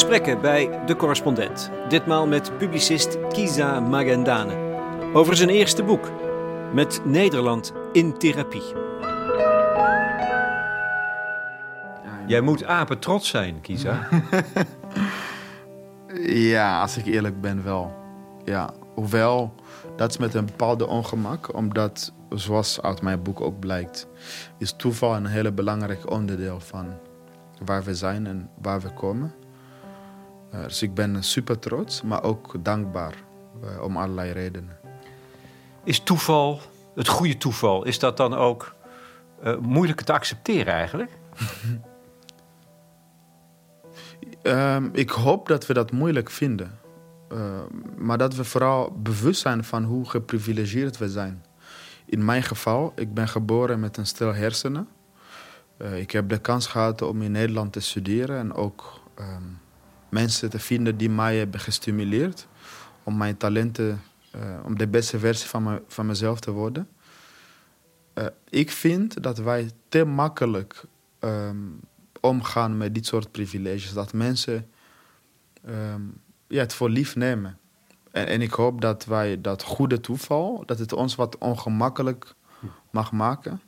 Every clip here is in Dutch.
Gesprekken bij De Correspondent. Ditmaal met publicist Kiza Magendane. Over zijn eerste boek. Met Nederland in therapie. Jij moet apen trots zijn, Kiza. ja, als ik eerlijk ben wel. Ja, hoewel dat is met een bepaalde ongemak, omdat, zoals uit mijn boek ook blijkt, is toeval een hele belangrijk onderdeel van waar we zijn en waar we komen. Uh, dus ik ben super trots, maar ook dankbaar uh, om allerlei redenen. Is toeval, het goede toeval, is dat dan ook uh, moeilijk te accepteren eigenlijk? um, ik hoop dat we dat moeilijk vinden. maar dat we vooral bewust zijn van hoe geprivilegeerd we zijn. In mijn geval, ik ben geboren met een stel hersenen. ik heb de kans gehad om in Nederland te studeren en ook um, mensen te vinden die mij hebben gestimuleerd om mijn talenten, uh, om de beste versie van, me, van mezelf te worden. Uh, ik vind dat wij te makkelijk um, omgaan met dit soort privileges. Dat mensen um, ja, het voor lief nemen. En, en, ik hoop dat wij dat goede toeval, dat het ons wat ongemakkelijk mag maken.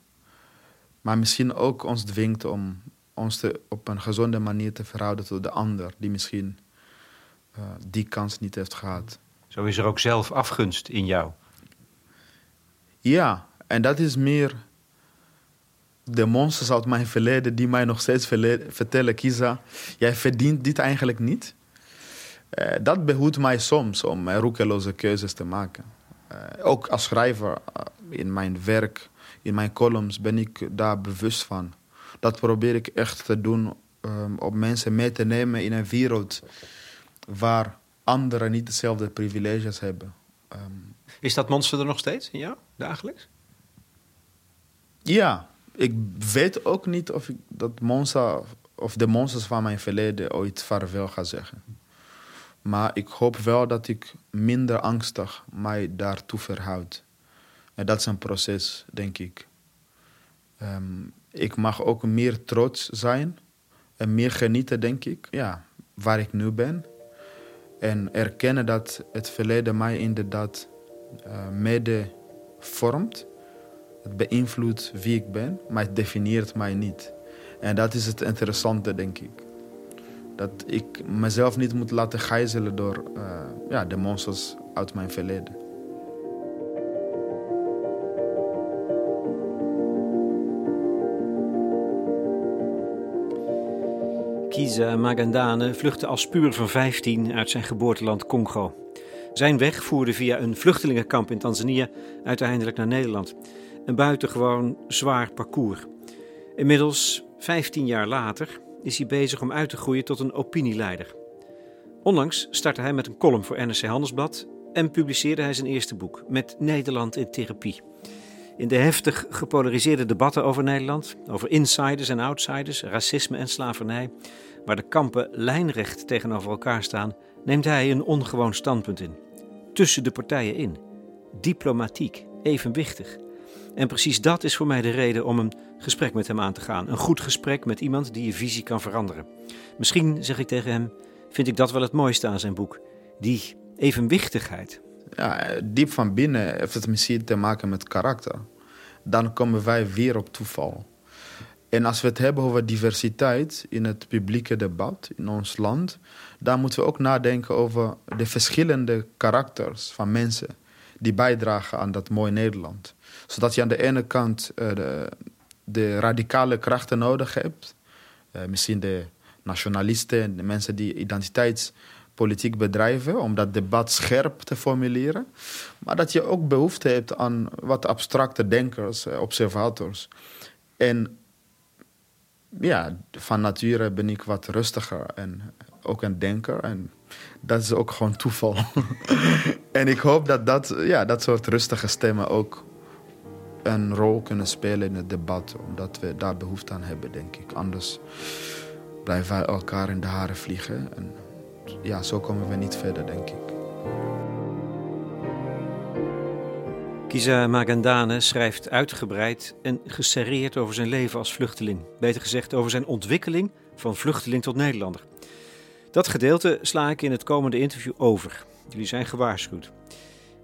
Maar misschien ook ons dwingt om ons te, op een gezonde manier te verhouden tot de ander die misschien uh, die kans niet heeft gehad. Zo is er ook zelf afgunst in jou. Ja, en dat is meer de monsters uit mijn verleden die mij nog steeds vertellen: Kisa, jij verdient dit eigenlijk niet. Uh, dat behoedt mij soms om uh, roekeloze keuzes te maken. Uh, ook als schrijver in mijn werk, in mijn columns, ben ik daar bewust van dat probeer ik echt te doen um, om mensen mee te nemen in een wereld waar anderen niet dezelfde privileges hebben. Um, is dat monster er nog steeds in jou, dagelijks? Ja, ik weet ook niet of ik dat monster of de monsters van mijn verleden ooit vaarwel ga zeggen. Maar ik hoop wel dat ik minder angstig mij daartoe verhoud. En dat is een proces, denk ik. Um, ik mag ook meer trots zijn en meer genieten, denk ik, ja, waar ik nu ben. En erkennen dat het verleden mij inderdaad uh, mede vormt. Het beïnvloedt wie ik ben, maar het definieert mij niet. En dat is het interessante, denk ik. Dat ik mezelf niet moet laten gijzelen door uh, ja, de monsters uit mijn verleden. Kiza Magandane vluchtte als puur van 15 uit zijn geboorteland Congo. Zijn weg voerde via een vluchtelingenkamp in Tanzania uiteindelijk naar Nederland. Een buitengewoon zwaar parcours. Inmiddels, 15 jaar later, is hij bezig om uit te groeien tot een opinieleider. Onlangs startte hij met een column voor NRC Handelsblad en publiceerde hij zijn eerste boek, Met Nederland in Therapie. In de heftig gepolariseerde debatten over Nederland, over insiders en outsiders, racisme en slavernij, waar de kampen lijnrecht tegenover elkaar staan, neemt hij een ongewoon standpunt in. Tussen de partijen in. Diplomatiek, evenwichtig. En precies dat is voor mij de reden om een gesprek met hem aan te gaan. Een goed gesprek met iemand die je visie kan veranderen. Misschien, zeg ik tegen hem, vind ik dat wel het mooiste aan zijn boek. Die evenwichtigheid. Diep van binnen heeft het misschien te maken met karakter. Dan komen wij weer op toeval. En als we het hebben over diversiteit in het publieke debat in ons land, dan moeten we ook nadenken over de verschillende karakters van mensen die bijdragen aan dat mooie Nederland. Zodat je aan de ene kant uh, de, de, radicale krachten nodig hebt, uh, misschien de nationalisten, de mensen die identiteitspolitiek bedrijven, om dat debat scherp te formuleren. Maar dat je ook behoefte hebt aan wat abstracte denkers, uh, observators. En ja, van nature ben ik wat rustiger en ook een denker. En dat is ook gewoon toeval. en ik hoop dat, dat ja, dat soort rustige stemmen ook een rol kunnen spelen in het debat. Omdat we daar behoefte aan hebben, denk ik. Anders blijven wij elkaar in de haren vliegen. En ja, zo komen we niet verder, denk ik. Kiza Magandane schrijft uitgebreid en geserreerd over zijn leven als vluchteling. Beter gezegd over zijn ontwikkeling van vluchteling tot Nederlander. Dat gedeelte sla ik in het komende interview over. Jullie zijn gewaarschuwd.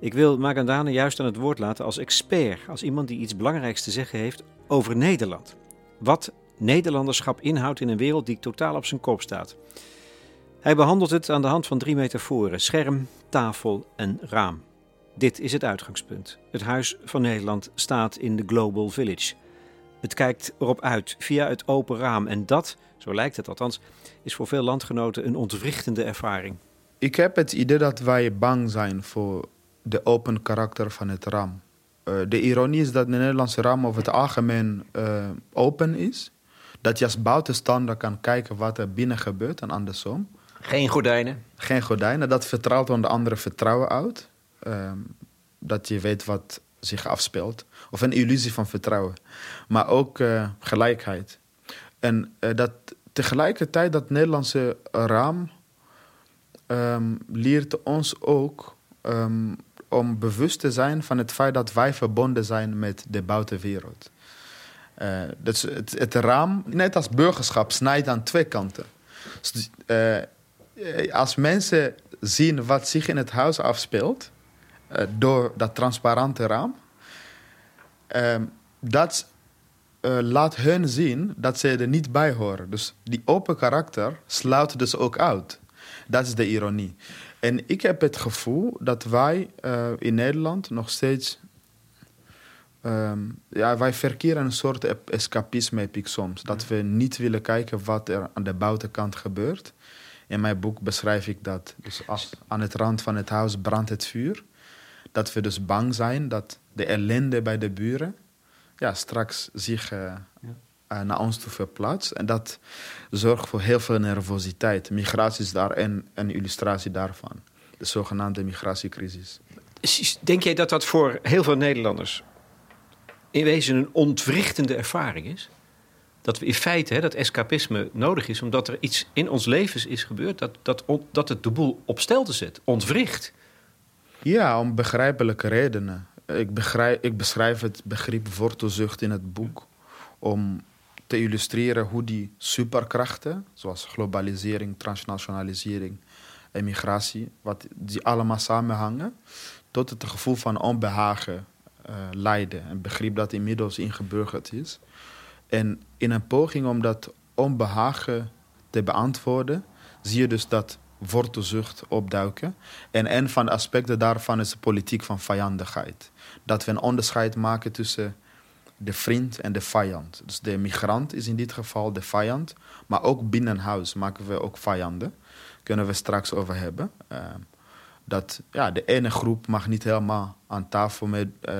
Ik wil Magandane juist aan het woord laten als expert, als iemand die iets belangrijks te zeggen heeft over Nederland. Wat Nederlanderschap inhoudt in een wereld die totaal op zijn kop staat. Hij behandelt het aan de hand van drie metaforen: scherm, tafel en raam. Dit is het uitgangspunt. Het Huis van Nederland staat in de Global Village. Het kijkt erop uit via het open raam en dat, zo lijkt het althans, is voor veel landgenoten een ontwrichtende ervaring. Ik heb het idee dat wij bang zijn voor de open karakter van het raam. Uh, de ironie is dat de Nederlandse raam over het algemeen uh, open is. Dat je als buitenstaander kan kijken wat er binnen gebeurt en andersom. Geen gordijnen? Geen gordijnen. Dat vertrouwt onder andere vertrouwen uit. Uh, dat je weet wat zich afspeelt. Of een illusie van vertrouwen. Maar ook uh, gelijkheid. En uh, dat tegelijkertijd dat Nederlandse raam um, leert ons ook um, om bewust te zijn van het feit dat wij verbonden zijn met de buitenwereld. Uh, dus het, het, raam, net als burgerschap, snijdt aan twee kanten. Dus, als mensen zien wat zich in het huis afspeelt uh, door dat transparante raam, ehm, dat laat hun zien dat ze er niet bij horen. Dus die open karakter sluit dus ook uit. Dat is de ironie. En ik heb het gevoel dat wij in Nederland nog steeds. Um, ja, wij verkeren een soort escapisme, heb soms. Dat we niet willen kijken wat er aan de buitenkant gebeurt. In mijn boek beschrijf ik dat. Dus als aan het rand van het huis brandt het vuur. Dat we dus bang zijn dat de ellende bij de buren ja, straks zich uh, ja. uh, naar ons toe verplaatst. En dat zorgt voor heel veel nervositeit. Migratie is daar een, een illustratie daarvan. De zogenaamde migratiecrisis. Denk jij dat dat voor heel veel Nederlanders in wezen een ontwrichtende ervaring is? Dat we in feite hè, dat escapisme nodig is omdat er iets in ons leven is gebeurd dat, dat, dat het de boel op stelte zet, ontwricht. Ja, om begrijpelijke redenen. Ik, begrijp, ik beschrijf het begrip wortelzucht in het boek om te illustreren hoe die superkrachten, zoals globalisering, transnationalisering en migratie, wat die allemaal samenhangen, tot het gevoel van onbehagen uh, leiden. Een begrip dat inmiddels ingeburgerd is. En in een poging om dat onbehagen te beantwoorden, zie je dus dat wortelzucht opduiken. En een van de aspecten daarvan is de politiek van vijandigheid. Dat we een onderscheid maken tussen de vriend en de vijand. Dus de migrant is in dit geval de vijand. Maar ook binnen huis maken we ook vijanden. Kunnen we straks over hebben. Uh, dat ja, de ene groep mag niet helemaal aan tafel mee, uh,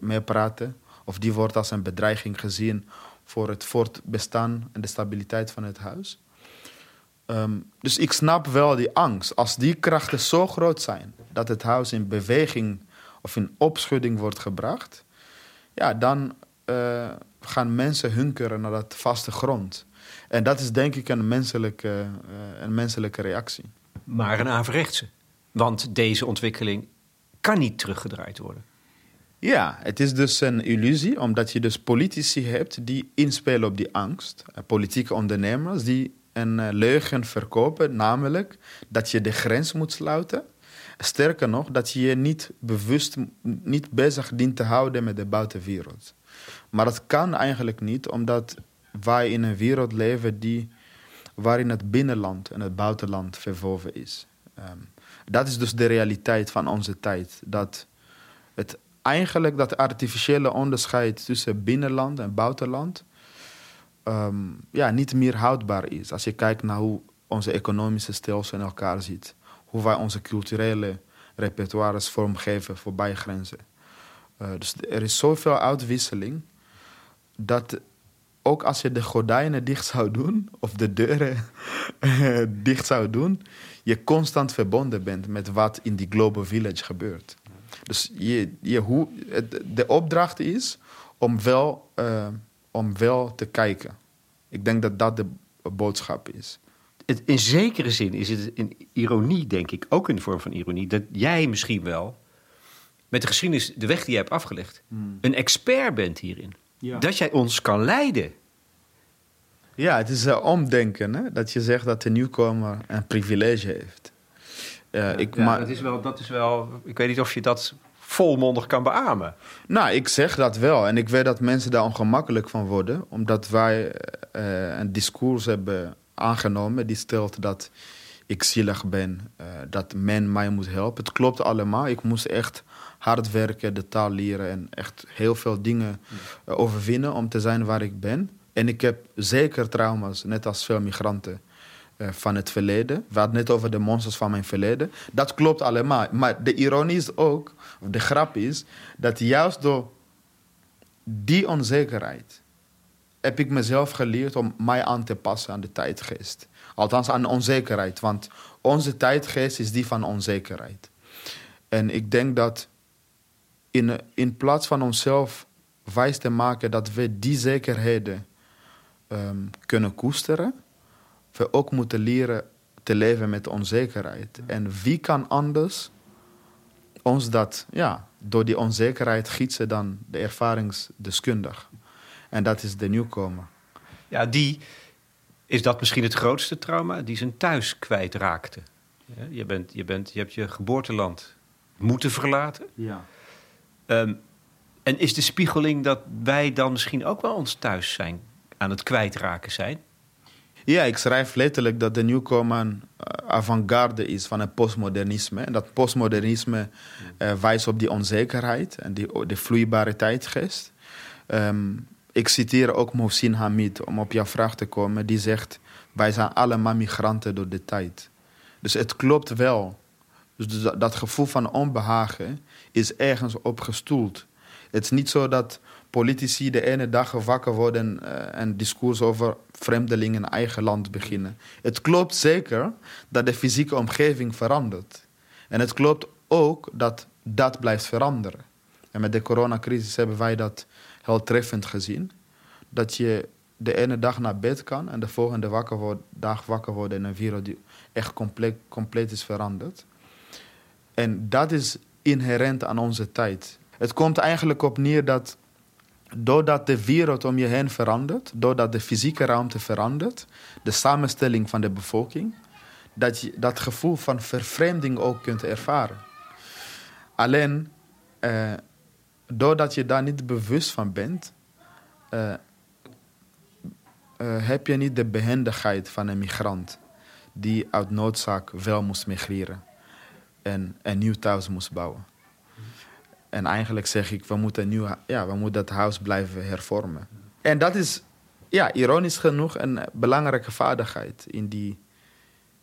mee praten. Of die wordt als een bedreiging gezien voor het voortbestaan en de stabiliteit van het huis. Um, dus ik snap wel die angst. Als die krachten zo groot zijn dat het huis in beweging of in opschudding wordt gebracht, ja, dan uh, gaan mensen hunkeren naar dat vaste grond. En dat is denk ik een menselijke, uh, een menselijke reactie. Maar een averechtse. Want deze ontwikkeling kan niet teruggedraaid worden. Ja, het is dus een illusie, omdat je dus politici hebt die inspelen op die angst. Uh, politieke ondernemers die een leugen verkopen, namelijk dat je de grens moet sluiten. Sterker nog, dat je je niet bewust niet bezig dient te houden met de buitenwereld. Maar dat kan eigenlijk niet, omdat wij in een wereld leven die, waarin het binnenland en het buitenland verwoven is. Um, dat is dus de realiteit van onze tijd. Dat het eigenlijk dat artificiële onderscheid tussen binnenland en buitenland um, ja, niet meer houdbaar is. Als je kijkt naar hoe onze economische stelsel in elkaar zit. Hoe wij onze culturele repertoires vormgeven voorbij grenzen. Uh, dus er is zoveel uitwisseling dat ook als je de gordijnen dicht zou doen of de deuren dicht zou doen, je constant verbonden bent met wat in die Global Village gebeurt. Dus je, je, hoe, de opdracht is om wel, uh, om wel te kijken. Ik denk dat dat de boodschap is. Het, in zekere zin is het een ironie, denk ik, ook in de vorm van ironie, dat jij misschien wel met de geschiedenis, de weg die je hebt afgelegd, hmm. een expert bent hierin. Ja. Dat jij ons kan leiden. Ja, het is uh, omdenken. Hè? Dat je zegt dat de nieuwkomer een privilege heeft. Uh, ik ja, dat, is wel, dat is wel... Ik weet niet of je dat volmondig kan beamen. Nou, ik zeg dat wel. En ik weet dat mensen daar ongemakkelijk van worden. Omdat wij uh, een discours hebben aangenomen die stelt dat ik zielig ben. Uh, dat men mij moet helpen. Het klopt allemaal. Ik moest echt hard werken, de taal leren en echt heel veel dingen overwinnen om te zijn waar ik ben. En ik heb zeker trauma's, net als veel migranten. Uh, van het verleden. We hadden net over de monsters van mijn verleden. Dat klopt allemaal. Maar de ironie is ook, of de grap is, dat juist door die onzekerheid heb ik mezelf geleerd om mij aan te passen aan de tijdgeest. Althans aan onzekerheid, want onze tijdgeest is die van onzekerheid. En ik denk dat in, in plaats van onszelf wijs te maken dat we die zekerheden um, kunnen koesteren, we ook moeten leren te leven met onzekerheid. En wie kan anders ons dat, ja, door die onzekerheid gietsen dan de ervaringsdeskundige? En dat is de nieuwkomer. Ja, die is dat misschien het grootste trauma, die zijn thuis kwijtraakte. Je, bent, je, bent, je hebt je geboorteland moeten verlaten. Ja. Um, en is de spiegeling dat wij dan misschien ook wel ons thuis zijn, aan het kwijtraken zijn? Ja, ik schrijf letterlijk dat de nieuwkomer uh, avant-garde is van het postmodernisme. En dat postmodernisme uh, wijst op die onzekerheid en die, de vloeibare tijdgeest. Um, ik citeer ook Mohsin Hamid om op jouw vraag te komen. Die zegt: Wij zijn allemaal migranten door de tijd. Dus het klopt wel. Dus dat gevoel van onbehagen is ergens opgestoeld. Het is niet zo dat politici de ene dag wakker worden uh, en discours over vreemdelingen in eigen land beginnen. Het klopt zeker dat de fysieke omgeving verandert. En het klopt ook dat dat blijft veranderen. En met de coronacrisis hebben wij dat heel treffend gezien. Dat je de ene dag naar bed kan en de volgende wakker dag wakker worden in een wereld die echt compleet is veranderd. En dat is inherent aan onze tijd. Het komt eigenlijk op neer dat doordat de wereld om je heen verandert, doordat de fysieke ruimte verandert, de samenstelling van de bevolking, dat je dat gevoel van vervreemding ook kunt ervaren. Alleen, eh, doordat je daar niet bewust van bent, uh, uh, heb je niet de behendigheid van een migrant die uit noodzaak wel moest migreren en een nieuw thuis moest bouwen. En eigenlijk zeg ik, we moeten, nieuw, ja, we moeten dat huis blijven hervormen. En dat is, ja, ironisch genoeg, een belangrijke vaardigheid in die,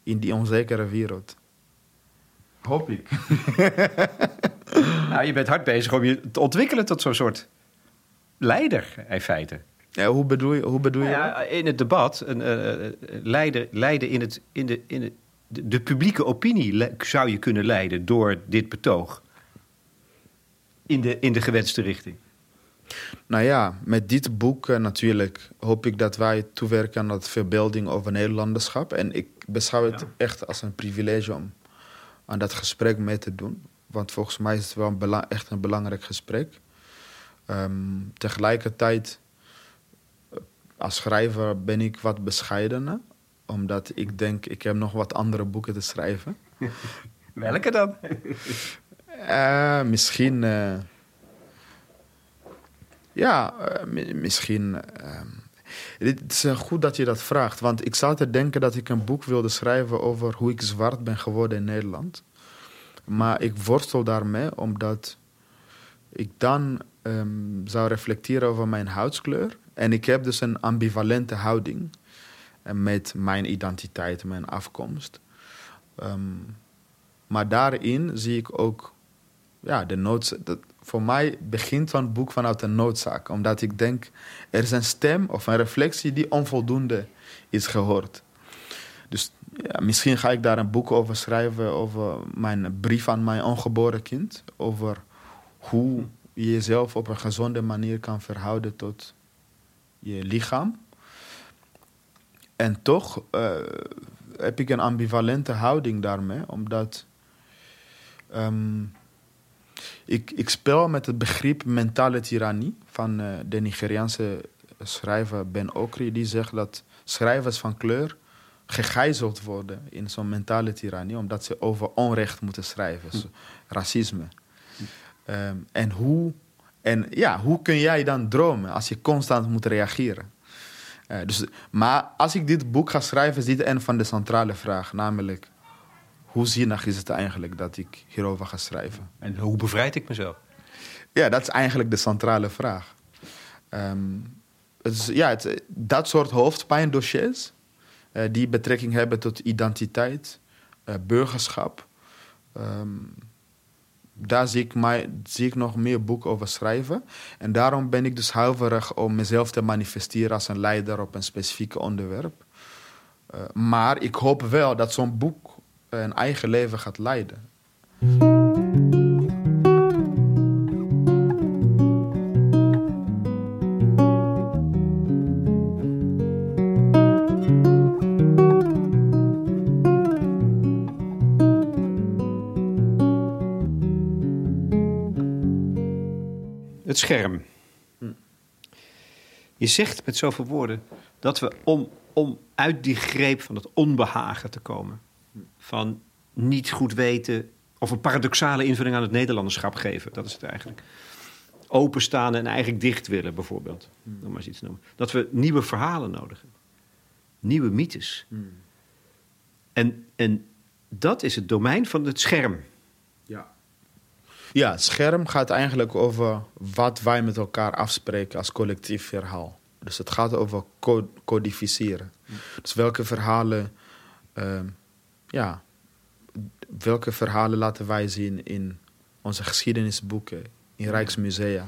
in die onzekere wereld. Hoop ik. nou, je bent hard bezig om je te ontwikkelen tot zo'n soort leider, in feite. Ja, hoe bedoel je, hoe bedoel je nou ja, In het debat, een uh, leider, leider in, het, in, de, in de, de publieke opinie zou je kunnen leiden door dit betoog. In de, in de gewenste richting. Nou ja, met dit boek uh, natuurlijk hoop ik dat wij toewerken aan dat verbeelding over Nederlanderschap. En ik beschouw het ja. echt als een privilege om aan dat gesprek mee te doen. Want volgens mij is het wel een echt een belangrijk gesprek. Um, tegelijkertijd, als schrijver ben ik wat bescheidener. Omdat ik denk, ik heb nog wat andere boeken te schrijven. Welke dan? uh, misschien... Uh, ja, uh, misschien... het is goed dat je dat vraagt. Want ik zou te denken dat ik een boek wilde schrijven over hoe ik zwart ben geworden in Nederland. Maar ik worstel daarmee omdat ik dan um, zou reflecteren over mijn huidskleur. En ik heb dus een ambivalente houding eh, met mijn identiteit, mijn afkomst. Um, maar daarin zie ik ook ja, de noodzaak. Voor mij begint zo'n boek vanuit een noodzaak. Omdat ik denk, er is een stem of een reflectie die onvoldoende is gehoord. Dus ja, misschien ga ik daar een boek over schrijven, over mijn brief aan mijn ongeboren kind. Over hoe je jezelf op een gezonde manier kan verhouden tot je lichaam. En toch uh, heb ik een ambivalente houding daarmee, omdat um, ik, ik speel met het begrip mentale tirannie van uh, de Nigeriaanse schrijver Ben Okri. Die zegt dat schrijvers van kleur gegijzeld worden in zo'n mentale tirannie, omdat ze over onrecht moeten schrijven, racisme. Ehm, en, hoe, en ja, hoe kun jij dan dromen als je constant moet reageren? Uh, dus, maar als ik dit boek ga schrijven, is dit een van de centrale vragen, namelijk hoe zinnig is het eigenlijk dat ik hierover ga schrijven? En hoe bevrijd ik mezelf? Ja, dat is eigenlijk de centrale vraag. Um, het is, ja, het, dat soort hoofdpijndossiers uh, die betrekking hebben tot identiteit, uh, burgerschap. Um, daar zie ik, mij, zie ik nog meer boeken over schrijven. En daarom ben ik dus huiverig om mezelf te manifesteren als een leider op een specifiek onderwerp. Uh, maar ik hoop wel dat zo'n boek een eigen leven gaat leiden. Het scherm. Je zegt met zoveel woorden dat we om, om uit die greep van het onbehagen te komen, van niet goed weten of een paradoxale invulling aan het Nederlanderschap geven. Dat is het eigenlijk. Openstaan en eigenlijk dicht willen, bijvoorbeeld. Hmm. Om maar eens iets te noemen. Dat we nieuwe verhalen nodig hebben. Nieuwe mythes. Hmm. En, en dat is het domein van het scherm. Ja. Ja, het scherm gaat eigenlijk over wat wij met elkaar afspreken als collectief verhaal. Dus het gaat over codificeren. Hmm. Dus welke verhalen uh, ja, welke verhalen laten wij zien in onze geschiedenisboeken, in Rijksmusea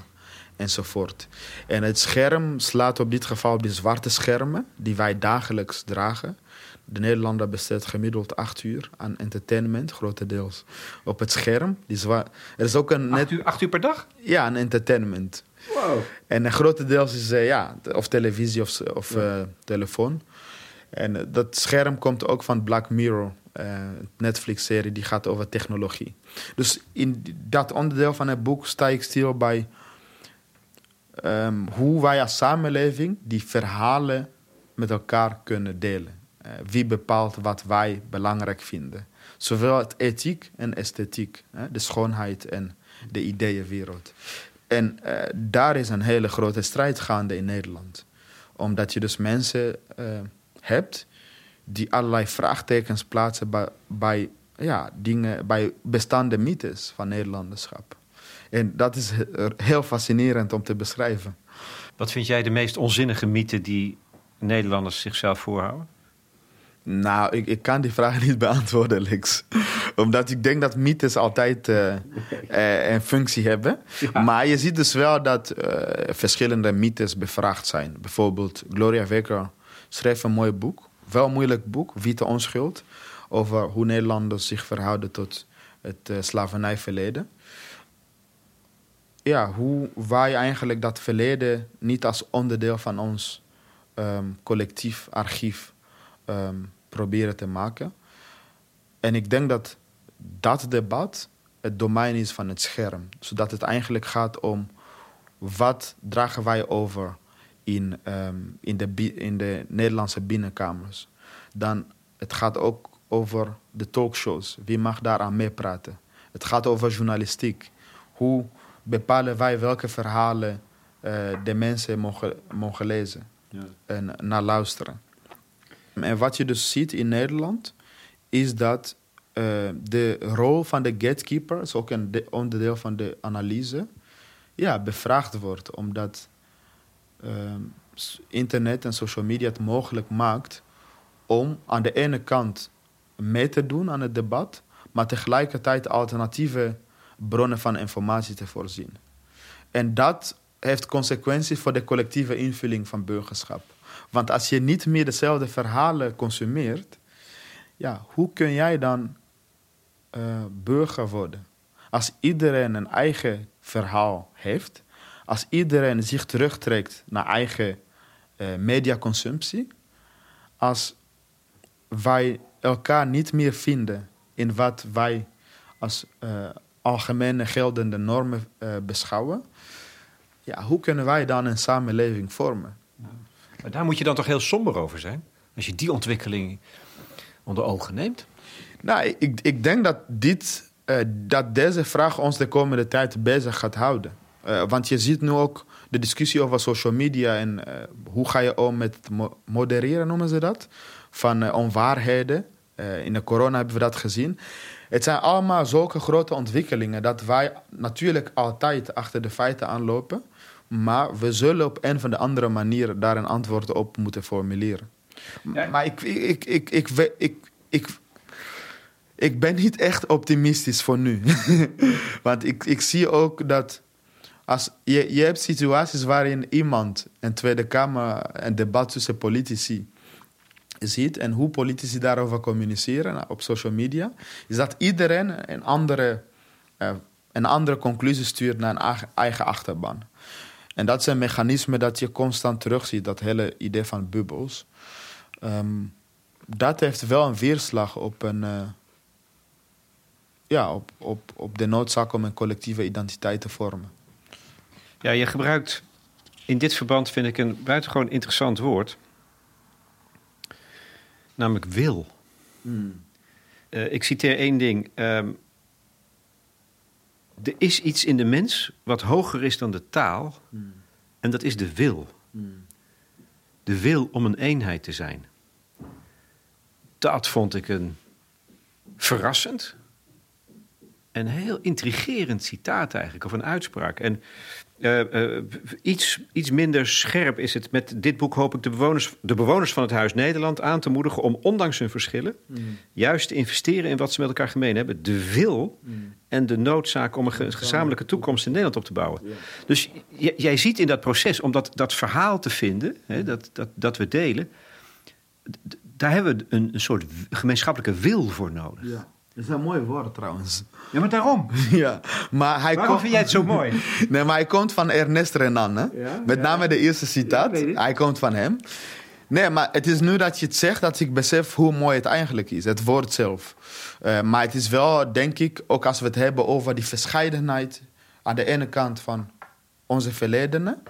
enzovoort. En het scherm slaat op dit geval op die zwarte schermen die wij dagelijks dragen. De Nederlander besteedt gemiddeld acht uur aan entertainment, grotendeels op het scherm. Die er is ook een net... acht, uur, acht uur per dag? Ja, een entertainment. Wow. En een grotendeels is uh, ja, of televisie of, of uh, telefoon. En uh, dat scherm komt ook van Black Mirror. Uh, Netflix-serie die gaat over technologie. Dus in dat onderdeel van het boek sta ik stil bij um, hoe wij als samenleving die verhalen met elkaar kunnen delen. Uh, wie bepaalt wat wij belangrijk vinden. Zowel het ethiek en esthetiek, hè, de schoonheid en de ideeënwereld. En uh, daar is een hele grote strijd gaande in Nederland. Omdat je dus mensen hebt die allerlei vraagtekens plaatsen bij, bij, ja, dingen, bij bestaande mythes van Nederlanderschap. En dat is heel fascinerend om te beschrijven. Wat vind jij de meest onzinnige mythe die Nederlanders zichzelf voorhouden? Nou, ik, ik kan die vraag niet beantwoorden, Lex. Omdat ik denk dat mythes altijd uh, uh, een functie hebben. Maar je ziet dus wel dat uh, verschillende mythes bevraagd zijn. Bijvoorbeeld Gloria Wekker schreef een mooi boek wel moeilijk boek, Witte Onschuld. Over hoe Nederlanders zich verhouden tot het uh, slavernijverleden. Ja, hoe wij eigenlijk dat verleden niet als onderdeel van ons um, collectief archief um, proberen te maken. En ik denk dat dat debat het domein is van het scherm. Zodat het eigenlijk gaat om wat dragen wij over in, um, in, de, in de Nederlandse binnenkamers. Dan het gaat ook over de talkshows. Wie mag daaraan meepraten? Het gaat over journalistiek. Hoe bepalen wij welke verhalen uh, de mensen mogen, mogen lezen ja. en naar luisteren? En wat je dus ziet in Nederland, is dat uh, de rol van de gatekeeper, is ook een onderdeel van de analyse, ja, bevraagd wordt. Omdat Ehm, internet en social media het mogelijk maakt om aan de ene kant mee te doen aan het debat, maar tegelijkertijd alternatieve bronnen van informatie te voorzien. En dat heeft consequenties voor de collectieve invulling van burgerschap. Want als je niet meer dezelfde verhalen consumeert, ja, hoe kun jij dan uh, burger worden? Als iedereen een eigen verhaal heeft, als iedereen zich terugtrekt naar eigen uh, mediaconsumptie, als wij elkaar niet meer vinden in wat wij als uh, algemene geldende normen uh, beschouwen, ja, hoe kunnen wij dan een samenleving vormen? Maar daar moet je dan toch heel somber over zijn? Als je die ontwikkeling onder ogen neemt? Nou, ik, ik denk dat, dit, uh, dat deze vraag ons de komende tijd bezig gaat houden. Uh, want je ziet nu ook de discussie over social media en uh, hoe ga je om met modereren, noemen ze dat, van onwaarheden. in de corona hebben we dat gezien. Het zijn allemaal zulke grote ontwikkelingen dat wij natuurlijk altijd achter de feiten aanlopen. Maar we zullen op een of de andere manier daar een antwoord op moeten formuleren. Maar ik, ik, ik, ik, ik, ik, ik, ben niet echt optimistisch voor nu. Want ik, ik zie ook dat als je, je hebt situaties waarin iemand een Tweede Kamer een debat tussen politici ziet en hoe politici daarover communiceren op social media, is dat iedereen een andere, uh, een andere conclusie stuurt naar een eigen achterban. En dat is een mechanisme dat je constant terugziet, dat hele idee van bubbels. Um, dat heeft wel een weerslag op, een, uh, ja, op, op, op de noodzaak om een collectieve identiteit te vormen. Ja, je gebruikt in dit verband, vind ik, een buitengewoon interessant woord. Namelijk wil. Hmm. Uh, ik citeer één ding. Um, er is iets in de mens wat hoger is dan de taal. Hmm. En dat is de wil. Hmm. De wil om een eenheid te zijn. Dat vond ik een verrassend en heel intrigerend citaat eigenlijk, of een uitspraak. En uh, uh, iets, iets minder scherp is het met dit boek hoop ik de bewoners, de bewoners van het Huis Nederland aan te moedigen om ondanks hun verschillen mm. juist te investeren in wat ze met elkaar gemeen hebben. De wil mm. en de noodzaak om een gezamenlijke toekomst in Nederland op te bouwen. Dus jij ziet in dat proces, om dat, dat verhaal te vinden, hè, dat, dat, dat we delen, daar hebben we een, een soort gemeenschappelijke wil voor nodig. Ja. Dat is een mooi woord trouwens. Ja, maar daarom. ja, maar hij Waarom vind jij het zo mooi? nee, maar hij komt van Ernest Renan. Hè? Met name de eerste citaat. hij komt van hem. Nee, maar het is nu dat je het zegt dat ik besef hoe mooi het eigenlijk is. Het woord zelf. Uh, maar het is wel, denk ik, ook als we het hebben over die verscheidenheid. Aan de ene kant van onze verledenen.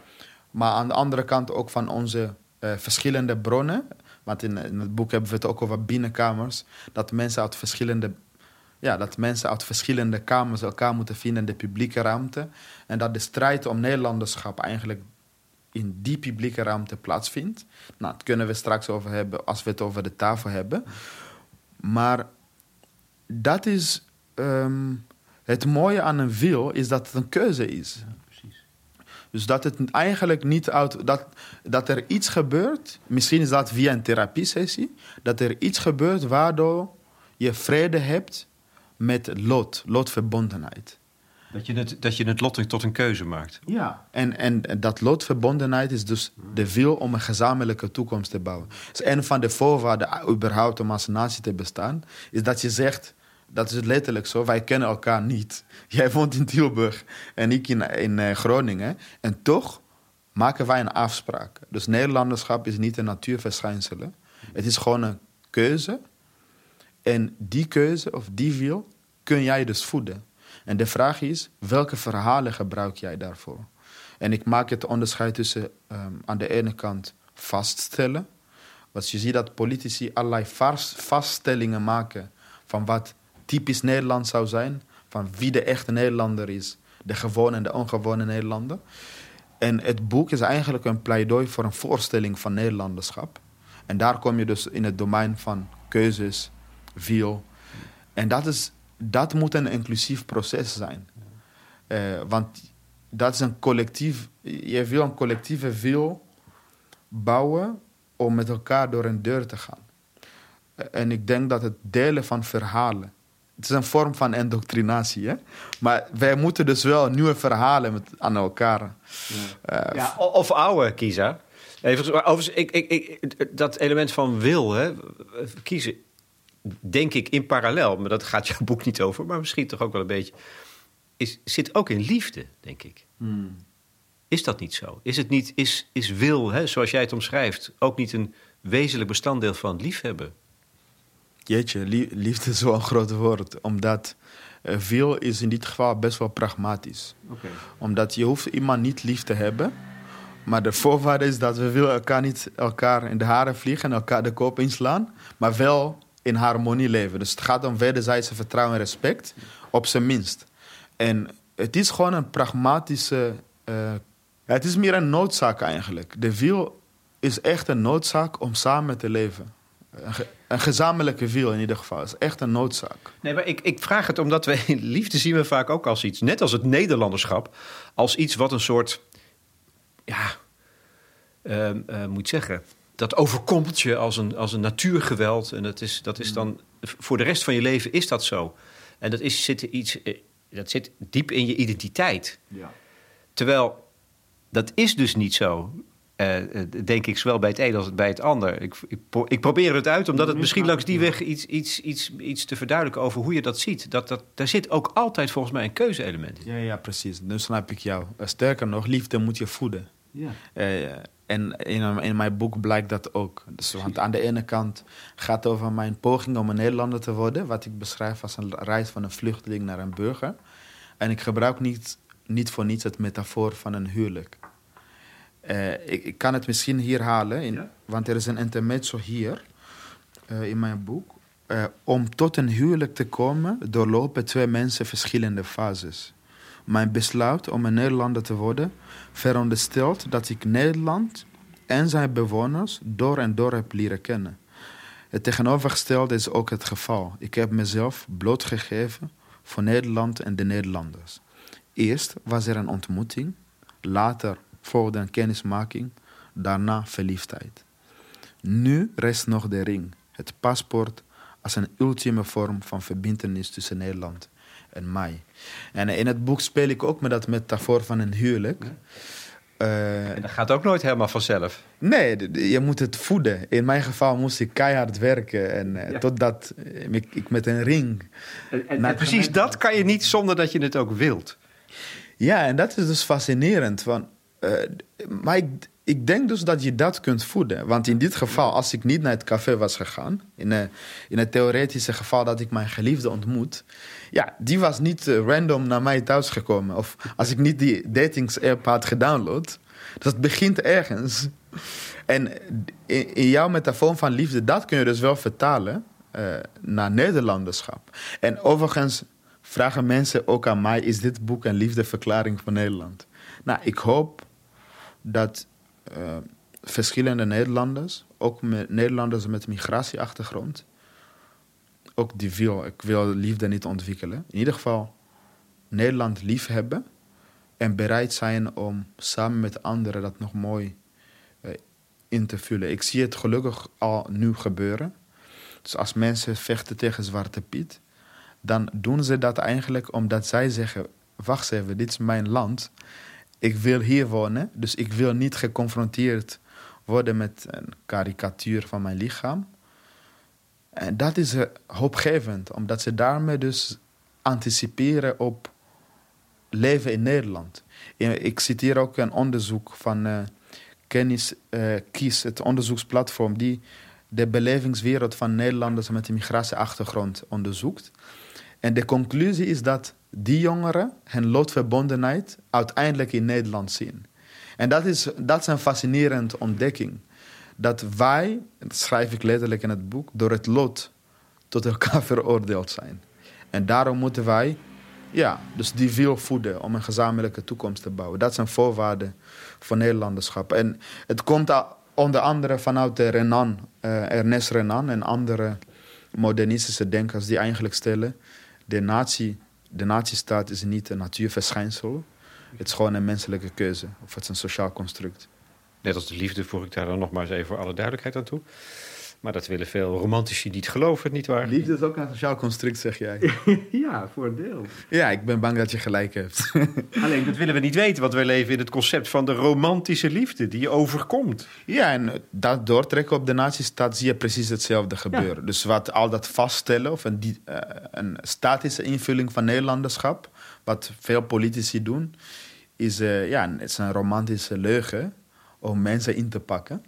Maar aan de andere kant ook van onze uh, verschillende bronnen. Want in, in, het boek hebben we het ook over binnenkamers. Dat mensen uit verschillende ja, dat mensen uit verschillende kamers elkaar moeten vinden in de publieke ruimte. En dat de strijd om Nederlanderschap eigenlijk in die publieke ruimte plaatsvindt. Nou, dat kunnen we straks over hebben als we het over de tafel hebben. Maar dat is ehm, het mooie aan een wil, is dat het een keuze is. Ja, precies. Dus dat het eigenlijk niet uit. Dat, dat er iets gebeurt, misschien is dat via een therapiesessie, dat er iets gebeurt waardoor je vrede hebt met lot, lotverbondenheid. Dat je het, dat je het lot tot een keuze maakt. Ja, en, en, dat lotverbondenheid is dus de wil om een gezamenlijke toekomst te bouwen. Dus een van de voorwaarden überhaupt om als natie te bestaan, is dat je zegt, dat is letterlijk zo, wij kennen elkaar niet. Jij woont in Tilburg en ik in, in eh, Groningen. En toch maken wij een afspraak. Dus Nederlanderschap is niet een natuurverschijnsel. Het is gewoon een keuze en die keuze of die wil kun jij dus voeden. En de vraag is, welke verhalen gebruik jij daarvoor? En ik maak het onderscheid tussen ehm, aan de ene kant vaststellen. Want je ziet dat politici allerlei vaststellingen maken van wat typisch Nederland zou zijn. Van wie de echte Nederlander is. De gewone en de ongewone Nederlander. En het boek is eigenlijk een pleidooi voor een voorstelling van Nederlanderschap. En daar kom je dus in het domein van keuzes, viel. En dat, is, dat moet een inclusief proces zijn. Uh, want dat is een collectief... Je wil een collectieve wil bouwen om met elkaar door een deur te gaan. Uh, en ik denk dat het delen van verhalen... Het is een vorm van indoctrinatie, hè? Maar wij moeten dus wel nieuwe verhalen met, aan elkaar... Uh, ja, of oude kiezen. Even, overigens, ik, ik, ik, dat element van wil, hè, kiezen denk ik in parallel, maar dat gaat jouw boek niet over, maar misschien toch ook wel een beetje, is, zit ook in liefde, denk ik. Hmm. Is dat niet zo? Is, het niet, is, is wil, hè, zoals jij het omschrijft, ook niet een wezenlijk bestanddeel van liefhebben? Jeetje, liefde is wel een groot woord, omdat uh, wil is in dit geval best wel pragmatisch. Okay. Omdat je hoeft iemand niet lief te hebben, Maar de voorwaarde is dat we willen elkaar niet elkaar in de haren vliegen en elkaar de kop inslaan, maar wel in harmonie leven. Dus het gaat om wederzijdse vertrouwen en respect, op zijn minst. En het is gewoon een pragmatische. Uh, het is meer een noodzaak eigenlijk. De wiel is echt een noodzaak om samen te leven. Een, gezamenlijke wiel in ieder geval. is echt een noodzaak. Nee, maar ik, ik vraag het omdat we liefde zien we vaak ook als iets, net als het Nederlanderschap, als iets wat een soort, ja, uh, moet zeggen, dat overkomt je als een, als een natuurgeweld. En dat is, dat is dan, voor de rest van je leven is dat zo. En dat, is, zit, iets, eh, dat zit diep in je identiteit. Ja. Terwijl, dat is dus niet zo. Uh, denk ik zowel bij het een als bij het ander. Ik, ik, ik probeer het uit, omdat het misschien langs die weg iets, iets, iets, iets te verduidelijken over hoe je dat ziet. Dat, dat, daar zit ook altijd volgens mij een keuzeelement in. Ja, ja, precies. Nu snap ik jou. Sterker nog, liefde moet je voeden. Ja. Uh, en in, in mijn boek blijkt dat ook. Dus, want aan de ene kant gaat het over mijn poging om een Nederlander te worden, wat ik beschrijf als een reis van een vluchteling naar een burger. En ik gebruik niet, niet voor niets het metafoor van een huwelijk. Uh, ik, ik, kan het misschien hier halen, in, want er is een intermezzo hier uh, in mijn boek. Uh, om tot een huwelijk te komen, doorlopen twee mensen verschillende fases. Mijn besluit om een Nederlander te worden veronderstelt dat ik Nederland en zijn bewoners door en door heb leren kennen. Het tegenovergestelde is ook het geval. Ik heb mezelf blootgegeven voor Nederland en de Nederlanders. Eerst was er een ontmoeting, later volgde een kennismaking, daarna verliefdheid. Nu rest nog de ring, het paspoort als een ultieme vorm van verbindenis tussen Nederland en mij. En in het boek speel ik ook met dat metafoor van een huwelijk. Uh, en dat gaat ook nooit helemaal vanzelf. Nee, je moet het voeden. In mijn geval moest ik keihard werken. En uh, totdat ik, ik, met een ring. En, en precies dat kan je niet zonder dat je het ook wilt. Ja, en dat is dus fascinerend. Van, uh, maar ik, ik denk dus dat je dat kunt voeden. Want in dit geval, als ik niet naar het café was gegaan, in, een, in het theoretische geval dat ik mijn geliefde ontmoet, ja, die was niet eh, random naar mij thuis gekomen. Of als ik niet die datings-app had gedownload. Het begint ergens. En in, jouw metafoor van liefde, dat kun je dus wel vertalen uh, naar Nederlanderschap. En overigens vragen mensen ook aan mij: is dit boek een liefdeverklaring voor Nederland? Nou, ik hoop dat uh, verschillende Nederlanders, ook met Nederlanders met migratieachtergrond, ook die wil, ik wil liefde niet ontwikkelen. In ieder geval Nederland liefhebben en bereid zijn om samen met anderen dat nog mooi uh, in te vullen. Ik zie het gelukkig al nu gebeuren. Dus als mensen vechten tegen Zwarte Piet, dan doen ze dat eigenlijk omdat zij zeggen: Wacht even, dit is mijn land ik wil hier wonen, dus ik wil niet geconfronteerd worden met een karikatuur van mijn lichaam. En dat is eh, hoopgevend, omdat ze daarmee dus anticiperen op leven in Nederland. Ik citeer ook een onderzoek van uh, Kennis uh, Kies, het onderzoeksplatform die de belevingswereld van Nederlanders met een migratieachtergrond onderzoekt. En de conclusie is dat die jongeren hun loodverbondenheid uiteindelijk in Nederland zien. En dat is, dat is een fascinerende ontdekking. Dat wij, dat schrijf ik letterlijk in het boek, door het lot tot elkaar veroordeeld zijn. En daarom moeten wij, ja, dus die wil voeden om een gezamenlijke toekomst te bouwen. Dat is een voorwaarde voor Nederlanderschap. En het komt onder andere vanuit de Renan, uh, Ernest Renan en andere modernistische denkers die eigenlijk stellen de natie, de natiestaat is niet een natuurverschijnsel. Het is gewoon een menselijke keuze. Of het is een sociaal construct. Net als de liefde voeg ik daar dan nog maar eens even voor alle duidelijkheid aan toe. Maar dat willen veel romantici niet geloven, niet waar? Liefde is ook een sociaal construct, zeg jij. ja, voor een deel. Ja, ik ben bang dat je gelijk hebt. Alleen, dat willen we niet weten, want we leven in het concept van de romantische liefde die je overkomt. Ja, en dat doortrekken op de nazistaat zie je precies hetzelfde gebeuren. Dus wat al dat vaststellen of een, uh, een statische invulling van Nederlanderschap, wat veel politici doen, is, uh, ja, het is een romantische leugen om mensen in te pakken.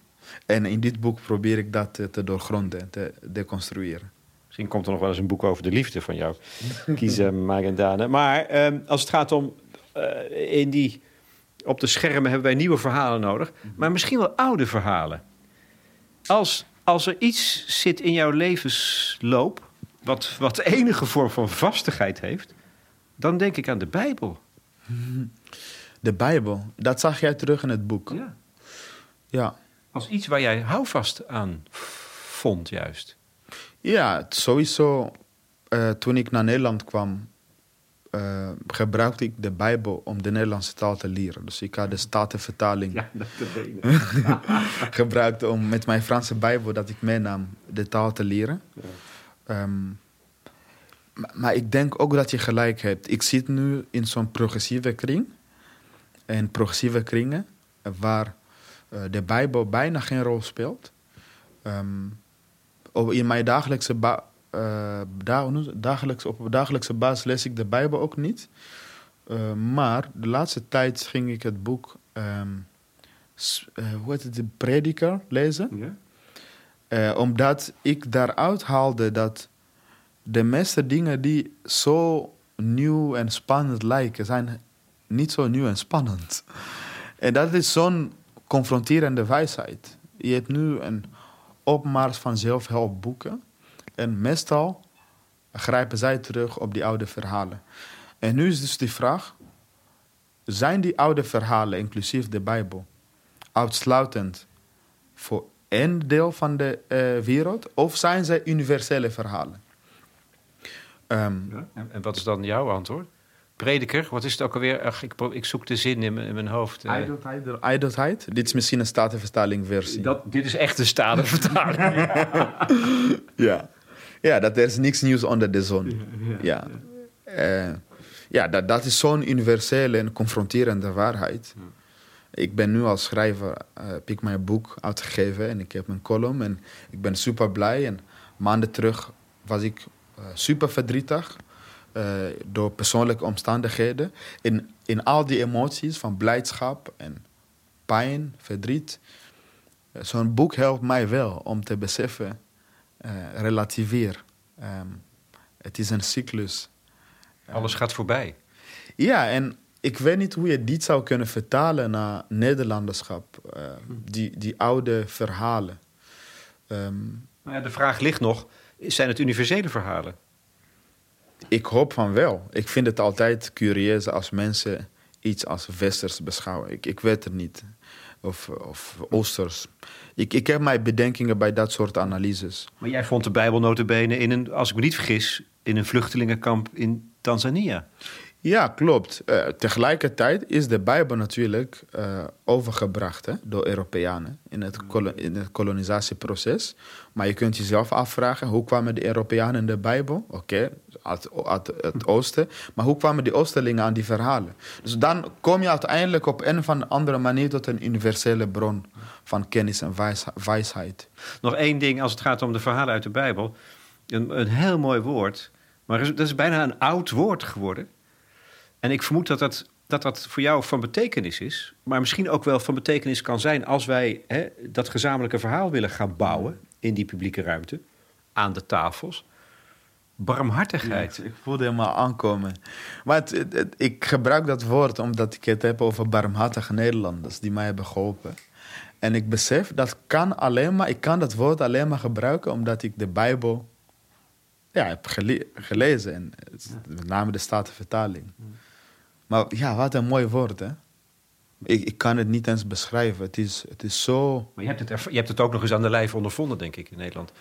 En in dit boek probeer ik dat te doorgronden, te deconstrueren. Misschien komt er nog wel eens een boek over de liefde van jou, Kiezen Magendane. Maar um, als het gaat om uh, in die Op de schermen hebben wij nieuwe verhalen nodig, maar misschien wel oude verhalen. Als, als er iets zit in jouw levensloop wat, wat enige vorm van vastigheid heeft, dan denk ik aan de Bijbel. De Bijbel, dat zag jij terug in het boek. Ja. Ja, Als iets waar jij houvast aan vond, juist. ja sowieso. eh, toen ik naar Nederland kwam, eh, gebruikte ik de Bijbel om de Nederlandse taal te leren. Dus ik had de Statenvertaling dat weten. gebruikt om met mijn Franse Bijbel dat ik meenam de taal te leren. Ehm, maar, maar ik denk ook dat je gelijk hebt. Ik zit nu in zo'n progressieve kring. En progressieve kringen eh, waar de Bijbel bijna geen rol speelt. Ehm, op- in mijn dagelijkse, ba- eh, dagelijks, op dagelijkse basis lees ik de Bijbel ook niet. Eh, maar de laatste tijd ging ik het boek, ehm, eh, hoe heet het, de Prediker lezen. Ja? Eh, omdat ik daaruit haalde dat de meeste dingen die zo nieuw en spannend lijken, zijn niet zo nieuw en spannend. En dat is zo'n confronterende wijsheid. Je hebt nu een opmars van zelfhelpboeken. En meestal grijpen zij terug op die oude verhalen. En nu is dus die vraag: zijn die oude verhalen, inclusief de Bijbel, uitsluitend voor één deel van de eh, wereld, of zijn zij universele verhalen? Ehm, En, en wat is dan jouw antwoord? Prediker, wat is het ook alweer? Ach, ik, ik zoek de zin in mijn, in mijn hoofd. eh. Ijdelheid. Dit is misschien een statenvertaling versie. dat, dit is echt een stadenvertaling. Ja. ja, dat er is niks nieuws onder de zon. Ja, Eh, ja dat, dat is zo'n universele en confronterende waarheid. Ik ben nu als schrijver, eh, heb ik mijn boek uitgegeven en ik heb een column en ik ben super blij. En maanden terug was ik eh, super verdrietig eh, door persoonlijke omstandigheden. In, in al die emoties van blijdschap en pijn, verdriet. Eh, Zo'n boek helpt mij wel om te beseffen, eh relativeer. Ehm, het is een cyclus. Alles gaat voorbij. Ja, en ik weet niet hoe je dit zou kunnen vertalen naar Nederlanderschap. eh, die, die oude verhalen. Ehm, Nou ja, de vraag ligt nog, zijn het universele verhalen? Ik hoop van wel. Ik vind het altijd curieus als mensen iets als westers beschouwen. Ik, ik weet het niet. Of, of oosters. Ik, ik heb mijn bedenkingen bij dat soort analyses. Maar jij vond de Bijbel in een, als ik me niet vergis, in een vluchtelingenkamp in Tanzania. Ja, klopt. Eh, tegelijkertijd is de Bijbel natuurlijk eh, overgebracht hè, door Europeanen in het, kolo- in het kolonisatieproces. Maar je kunt jezelf afvragen, hoe kwamen de Europeanen in de Bijbel? Oké, uit, uit het oosten. Maar hoe kwamen die Oosterlingen aan die verhalen? Dus dan kom je uiteindelijk op een of andere manier tot een universele bron van kennis en wijs- wijsheid. Nog één ding als het gaat om de verhalen uit de Bijbel. Een, een heel mooi woord, maar dat is bijna een oud woord geworden. En ik vermoed dat dat, dat dat voor jou van betekenis is, maar misschien ook wel van betekenis kan zijn als wij hè, dat gezamenlijke verhaal willen gaan bouwen in die publieke ruimte, aan de tafels. Barmhartigheid. Ik voelde hem al aankomen. Maar het, het- het- ik gebruik dat woord omdat ik het heb over barmhartige Nederlanders die mij hebben geholpen. En ik besef dat kan alleen maar, ik kan dat woord alleen maar gebruiken omdat ik de Bijbel ja, heb gele- gelezen. En met name de Statenvertaling. Maar ja, wat een mooi woord, hè? Ik, ik kan het niet eens beschrijven. Het is, het is zo. Maar je hebt, het je hebt het ook nog eens aan de lijf ondervonden, denk ik, in Nederland.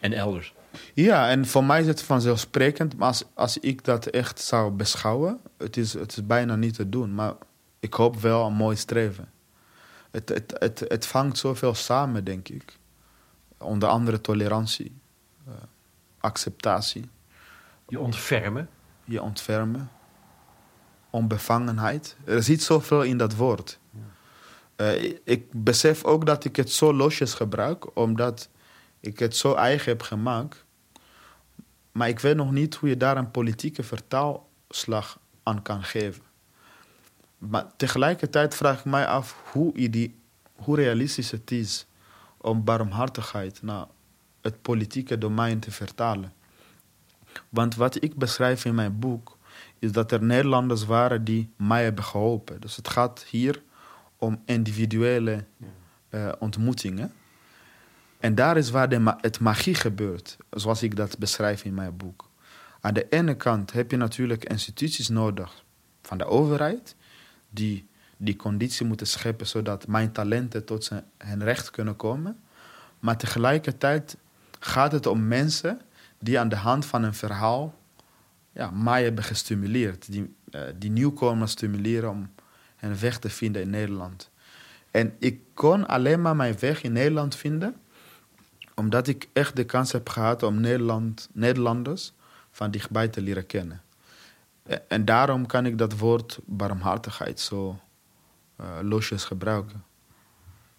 En elders. Ja, en voor mij is het vanzelfsprekend. Maar als, als ik dat echt zou beschouwen, het is, het is bijna niet te doen. Maar ik hoop wel een mooi streven. Het, het, het, het vangt zoveel samen, denk ik. Onder andere tolerantie, eh, acceptatie, Je ontfermen. je ontfermen, onbevangenheid. Er zit zoveel in dat woord. Eh, ik- ik besef ook dat ik het zo losjes gebruik, omdat ik het zo eigen heb gemaakt. Maar ik weet nog niet hoe je daar een politieke vertaalslag aan kan geven. Maar tegelijkertijd vraag ik mij af hoe, die, hoe realistisch het is om barmhartigheid naar het politieke domein te vertalen. Want wat ik beschrijf in mijn boek is dat er Nederlanders waren die mij hebben geholpen. Dus het gaat hier om individuele uh, ontmoetingen. En daar is waar de het magie gebeurt, zoals ik dat beschrijf in mijn boek. Aan de ene kant heb je natuurlijk instituties nodig van de overheid, die die conditie moeten scheppen zodat mijn talenten tot zijn, hun recht kunnen komen. Maar tegelijkertijd gaat het om mensen die aan de hand van een verhaal ja, mij hebben gestimuleerd. Die, uh, die nieuwkomers stimuleren om hun weg te vinden in Nederland. En ik kon alleen maar mijn weg in Nederland vinden omdat ik echt de kans heb gehad om Nederland, Nederlanders van dichtbij te leren kennen. En daarom kan ik dat woord barmhartigheid zo uh, losjes gebruiken.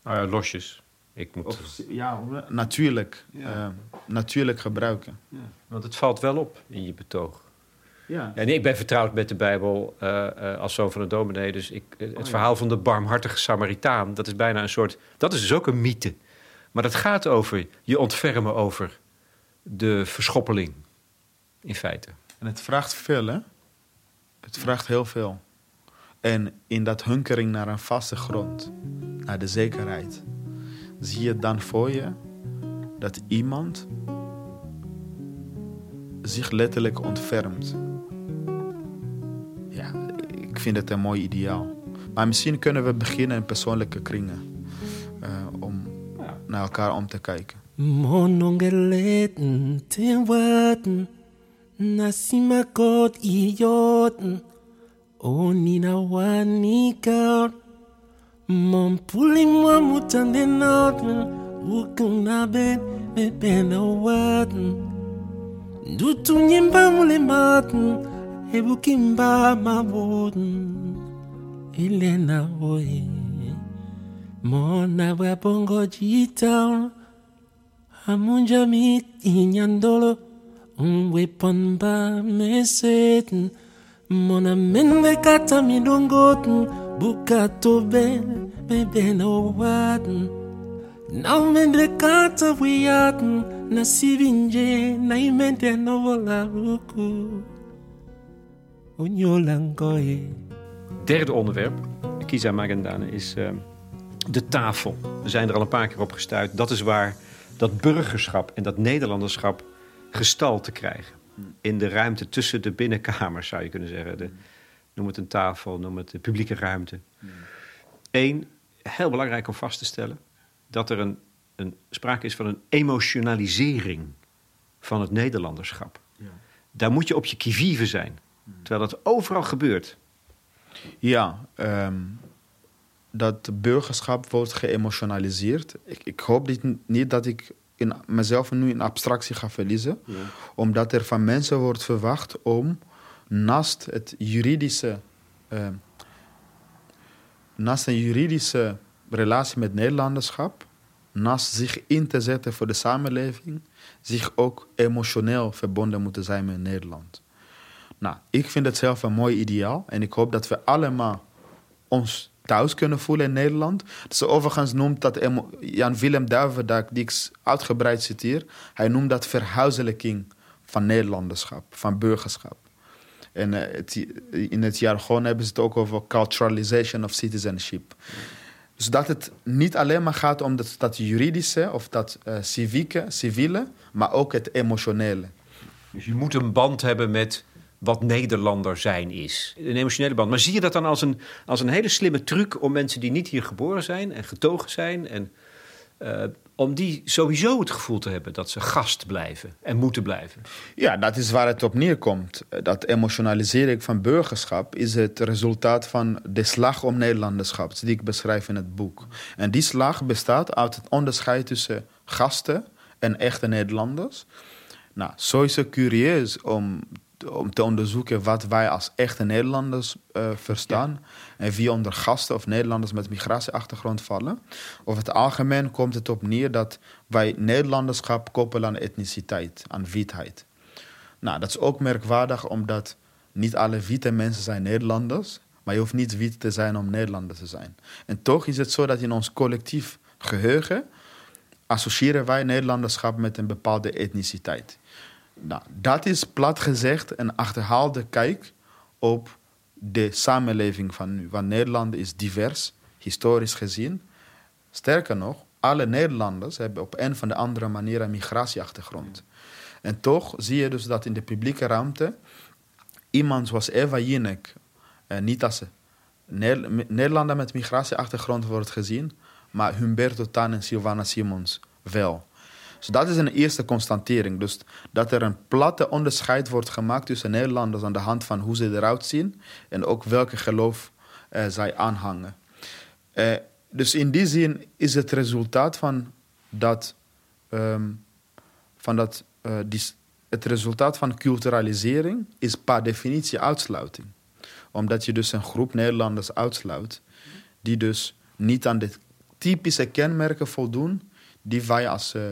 Ah ja, losjes. Ik moet... ja, natuurlijk. Uh, natuurlijk gebruiken. Ja. Want het valt wel op in je betoog. Ja. En ik ben vertrouwd met de Bijbel uh, als zoon van een dominee. Dus ik, het oh, verhaal van de barmhartige Samaritaan, dat is bijna een soort. Dat is dus ook een mythe. Maar dat gaat over je ontfermen over de verschoppeling, in feite. En het vraagt veel, hè? Het vraagt heel veel. En in dat hunkering naar een vaste grond, naar de zekerheid, zie je dan voor je dat iemand zich letterlijk ontfermt. Vind het een mooi ideaal. Maar misschien kunnen we beginnen in persoonlijke kringen. Uh, om naar elkaar om te kijken. Monongeleten, nasima kot onina wanika, mon puli mwa mutande noten, ukung na ben, me ben a waten, dutu nyimba mule maten, ebukimba mabun ilena oye mona bwa bongo jitown amunja mi inyandolo umbwe ponba meseten mona menwekata kata buka bukato be bebena owaten Now men the kata wiyaten na sivinje na imente no volaruku Derde onderwerp, Kisa Magandane, is... Uh, de tafel. We zijn er al een paar keer op gestuurd. Dat is waar dat burgerschap en dat Nederlanderschap gestalte krijgen. In de ruimte tussen de binnenkamers, zou je kunnen zeggen. De, noem het een tafel, noem het de publieke ruimte. Eén, heel belangrijk om vast te stellen... dat er een, een sprake is van een emotionalisering van het Nederlanderschap. Ja. Daar moet je op je kivive zijn. Terwijl dat overal gebeurt. Ja, um, dat burgerschap wordt geëmotionaliseerd. Ik, ik hoop niet, niet dat ik in mezelf nu in abstractie ga verliezen. Omdat er van mensen wordt verwacht om naast het juridische... Uh, naast een juridische relatie met Nederlanderschap... naast zich in te zetten voor de samenleving... zich ook emotioneel verbonden moeten zijn met Nederland. Nou, ik vind het zelf een mooi ideaal. En ik hoop dat we allemaal ons thuis kunnen voelen in Nederland. Dus overigens noemt dat Jan-Willem Duiven, die ik uitgebreid citeer, hij noemt dat verhuizelijking van Nederlanderschap, van burgerschap. En uh, in het jargon hebben ze het ook over culturalization of citizenship. Dus dat het niet alleen maar gaat om dat, dat juridische of dat uh, civieke, civiele, maar ook het emotionele. Dus je moet een band hebben met wat Nederlander zijn is. Een emotionele band. Maar zie je dat dan als een, als een hele slimme truc om mensen die niet hier geboren zijn en getogen zijn en uh, om die sowieso het gevoel te hebben dat ze gast blijven en moeten blijven. Ja, dat is waar het op neerkomt. Dat emotionalisering van burgerschap is het resultaat van de slag om Nederlanderschap, die ik beschrijf in het boek. En die slag bestaat uit het onderscheid tussen gasten en echte Nederlanders. Nou, zo is het curieus om om te onderzoeken wat wij als echte Nederlanders uh, verstaan. En wie onder gasten of Nederlanders met migratieachtergrond vallen. Over het algemeen komt het op neer dat wij Nederlanderschap koppelen aan etniciteit, aan witheid. Nou, dat is ook merkwaardig omdat niet alle witte mensen zijn Nederlanders. Maar je hoeft niet wit te zijn om Nederlander te zijn. En toch is het zo dat in ons collectief geheugen associëren wij Nederlanderschap met een bepaalde etniciteit. Nou, dat is plat gezegd een achterhaalde kijk op de samenleving van nu. Want Nederland is divers, historisch gezien. Sterker nog, alle Nederlanders hebben op een of de andere manier een migratieachtergrond. En toch zie je dus dat in de publieke ruimte iemand zoals Eva Jinek, eh, niet als Nederlander met migratieachtergrond wordt gezien, maar Humberto Tan en Silvana Simons wel. Dus dat is een eerste constatering. Dus dat er een platte onderscheid wordt gemaakt tussen Nederlanders aan de hand van hoe ze eruit zien en ook welke geloof uh, zij aanhangen. Uh, dus in die zin is het resultaat van dat, um, van dat uh, die, het resultaat van culturalisering is per definitie uitsluiting. Omdat je dus een groep Nederlanders uitsluit die dus niet aan de typische kenmerken voldoen die wij als, uh,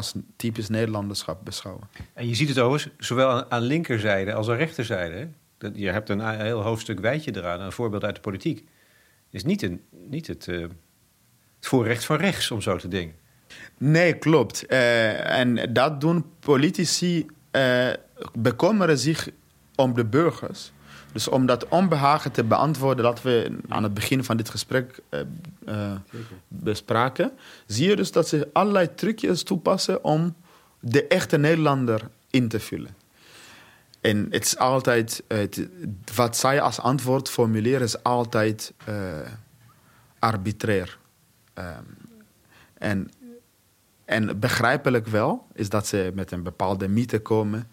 als typisch Nederlanderschap beschouwen. En je ziet het overigens zowel aan linkerzijde als aan rechterzijde. Je hebt een heel hoofdstuk wijtje eraan, een voorbeeld uit de politiek. Is niet, een, niet het, uh, het voorrecht van rechts, om zo te denken. Nee, klopt. Uh, en dat doen politici, uh, bekommeren zich om de burgers. Dus om dat onbehagen te beantwoorden dat we aan het begin van dit gesprek uh, bespraken, zie je dus dat ze allerlei trucjes toepassen om de echte Nederlander in te vullen. En het is altijd, wat zij als antwoord formuleren is altijd uh, arbitrair. Um, en, en begrijpelijk wel is dat ze met een bepaalde mythe komen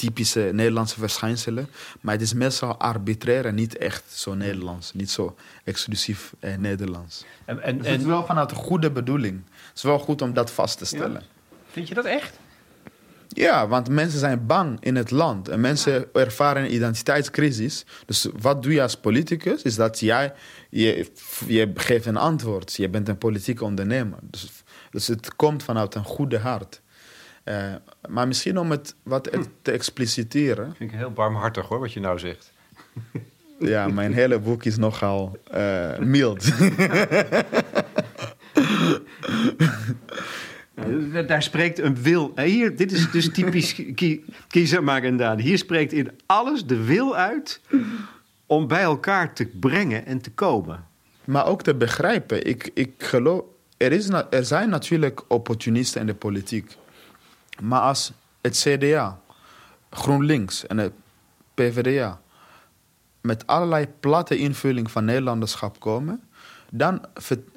typische Nederlandse verschijnselen. Maar het is meestal arbitrair en niet echt zo Nederlands. Niet zo exclusief eh, Nederlands. En, en, dus het is wel vanuit een goede bedoeling. Het is wel goed om dat vast te stellen. Vind je dat echt? Ja, want mensen zijn bang in het land. En mensen ervaren een identiteitscrisis. Dus wat doe je als politicus? Is dat jij... Je, je geeft een antwoord. Je bent een politieke ondernemer. Dus, dus het komt vanuit een goede hart. Uh, maar misschien om het wat hm. te expliciteren. Vind ik heel barmhartig hoor, wat je nou zegt. Ja, mijn hele boek is nogal uh, mild. Daar spreekt een wil. Eh, hier, dit is dus typisch kiezer. Hier spreekt in alles de wil uit om bij elkaar te brengen en te komen. Maar ook te begrijpen. Ik, ik geloof, er, is, er zijn natuurlijk opportunisten in de politiek. Maar als het CDA, GroenLinks en het PvdA met allerlei platte invulling van Nederlanderschap komen, dan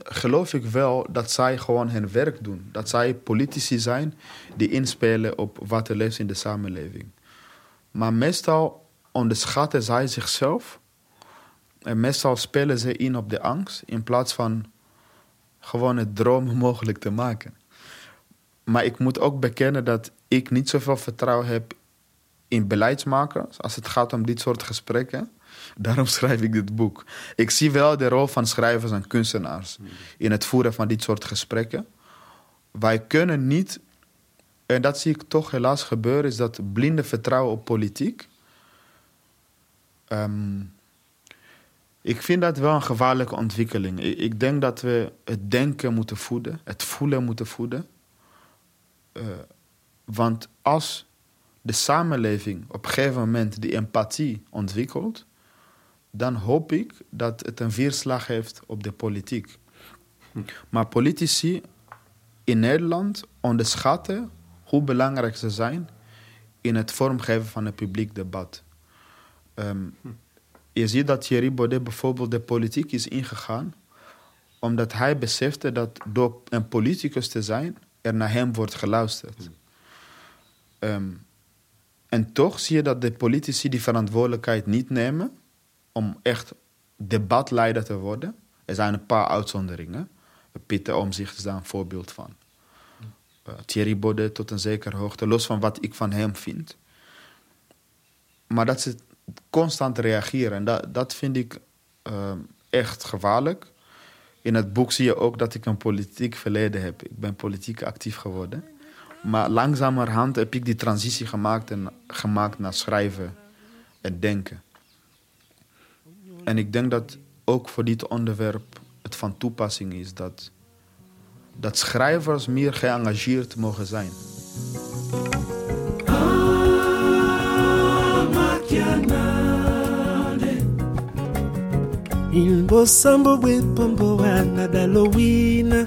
geloof ik wel dat zij gewoon hun werk doen. Dat zij politici zijn die inspelen op wat er leeft in de samenleving. Maar meestal onderschatten zij zichzelf en meestal spelen ze in op de angst in plaats van gewoon het droom mogelijk te maken. Maar ik moet ook bekennen dat ik niet zoveel vertrouwen heb in beleidsmakers als het gaat om dit soort gesprekken. Daarom schrijf ik dit boek. Ik zie wel de rol van schrijvers en kunstenaars in het voeren van dit soort gesprekken. Wij kunnen niet, en dat zie ik toch helaas gebeuren, is dat blinde vertrouwen op politiek. Um, ik vind dat wel een gevaarlijke ontwikkeling. Ik denk dat we het denken moeten voeden, het voelen moeten voeden. Uh, want als de samenleving op een gegeven moment die empathie ontwikkelt, dan hoop ik dat het een weerslag heeft op de politiek. Maar politici in Nederland onderschatten hoe belangrijk ze zijn in het vormgeven van een publiek debat. Um, je ziet dat Thierry Baudet bijvoorbeeld de politiek is ingegaan, omdat hij besefte dat door een politicus te zijn, er naar hem wordt geluisterd. Um, en toch zie je dat de politici die verantwoordelijkheid niet nemen om echt debatleider te worden. Er zijn een paar uitzonderingen. Pieter Omzicht is daar een voorbeeld van. Uh, Thierry Baudet tot een zekere hoogte, los van wat ik van hem vind. Maar dat ze constant reageren, en dat, dat vind ik uh, echt gevaarlijk. In het boek zie je ook dat ik een politiek verleden heb. Ik ben politiek actief geworden. Maar langzamerhand heb ik die transitie gemaakt, en, gemaakt naar schrijven en denken. En ik denk dat ook voor dit onderwerp het van toepassing is dat, dat schrijvers meer geëngageerd mogen zijn. Il bosambo bwe pombo wana dalowina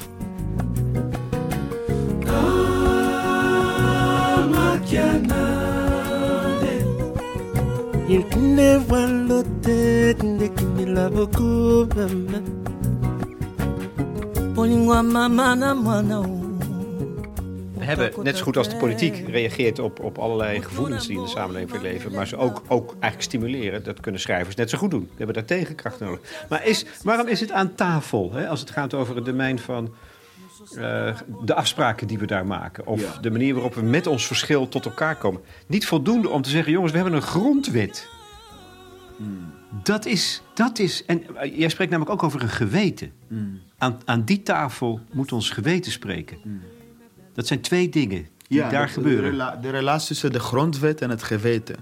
Amakianade Il kine walote kine kine lavoku mama Polingwa mama na mwana hebben net zo goed als de politiek reageert op, op allerlei gevoelens die in de samenleving leven, maar ze ook, ook eigenlijk stimuleren. Dat kunnen schrijvers net zo goed doen. We hebben daar tegenkracht nodig. Maar is, waarom is het aan tafel hè, als het gaat over het domein van uh, de afspraken die we daar maken? Of Ja. de manier waarop we met ons verschil tot elkaar komen? Niet voldoende om te zeggen, jongens, we hebben een grondwet. Dat is, dat is, en eh, jij spreekt namelijk ook over een geweten. Aan, aan die tafel moet ons geweten spreken. Dat zijn twee dingen die daar de, gebeuren. De, rela- de relatie tussen de grondwet en het geweten.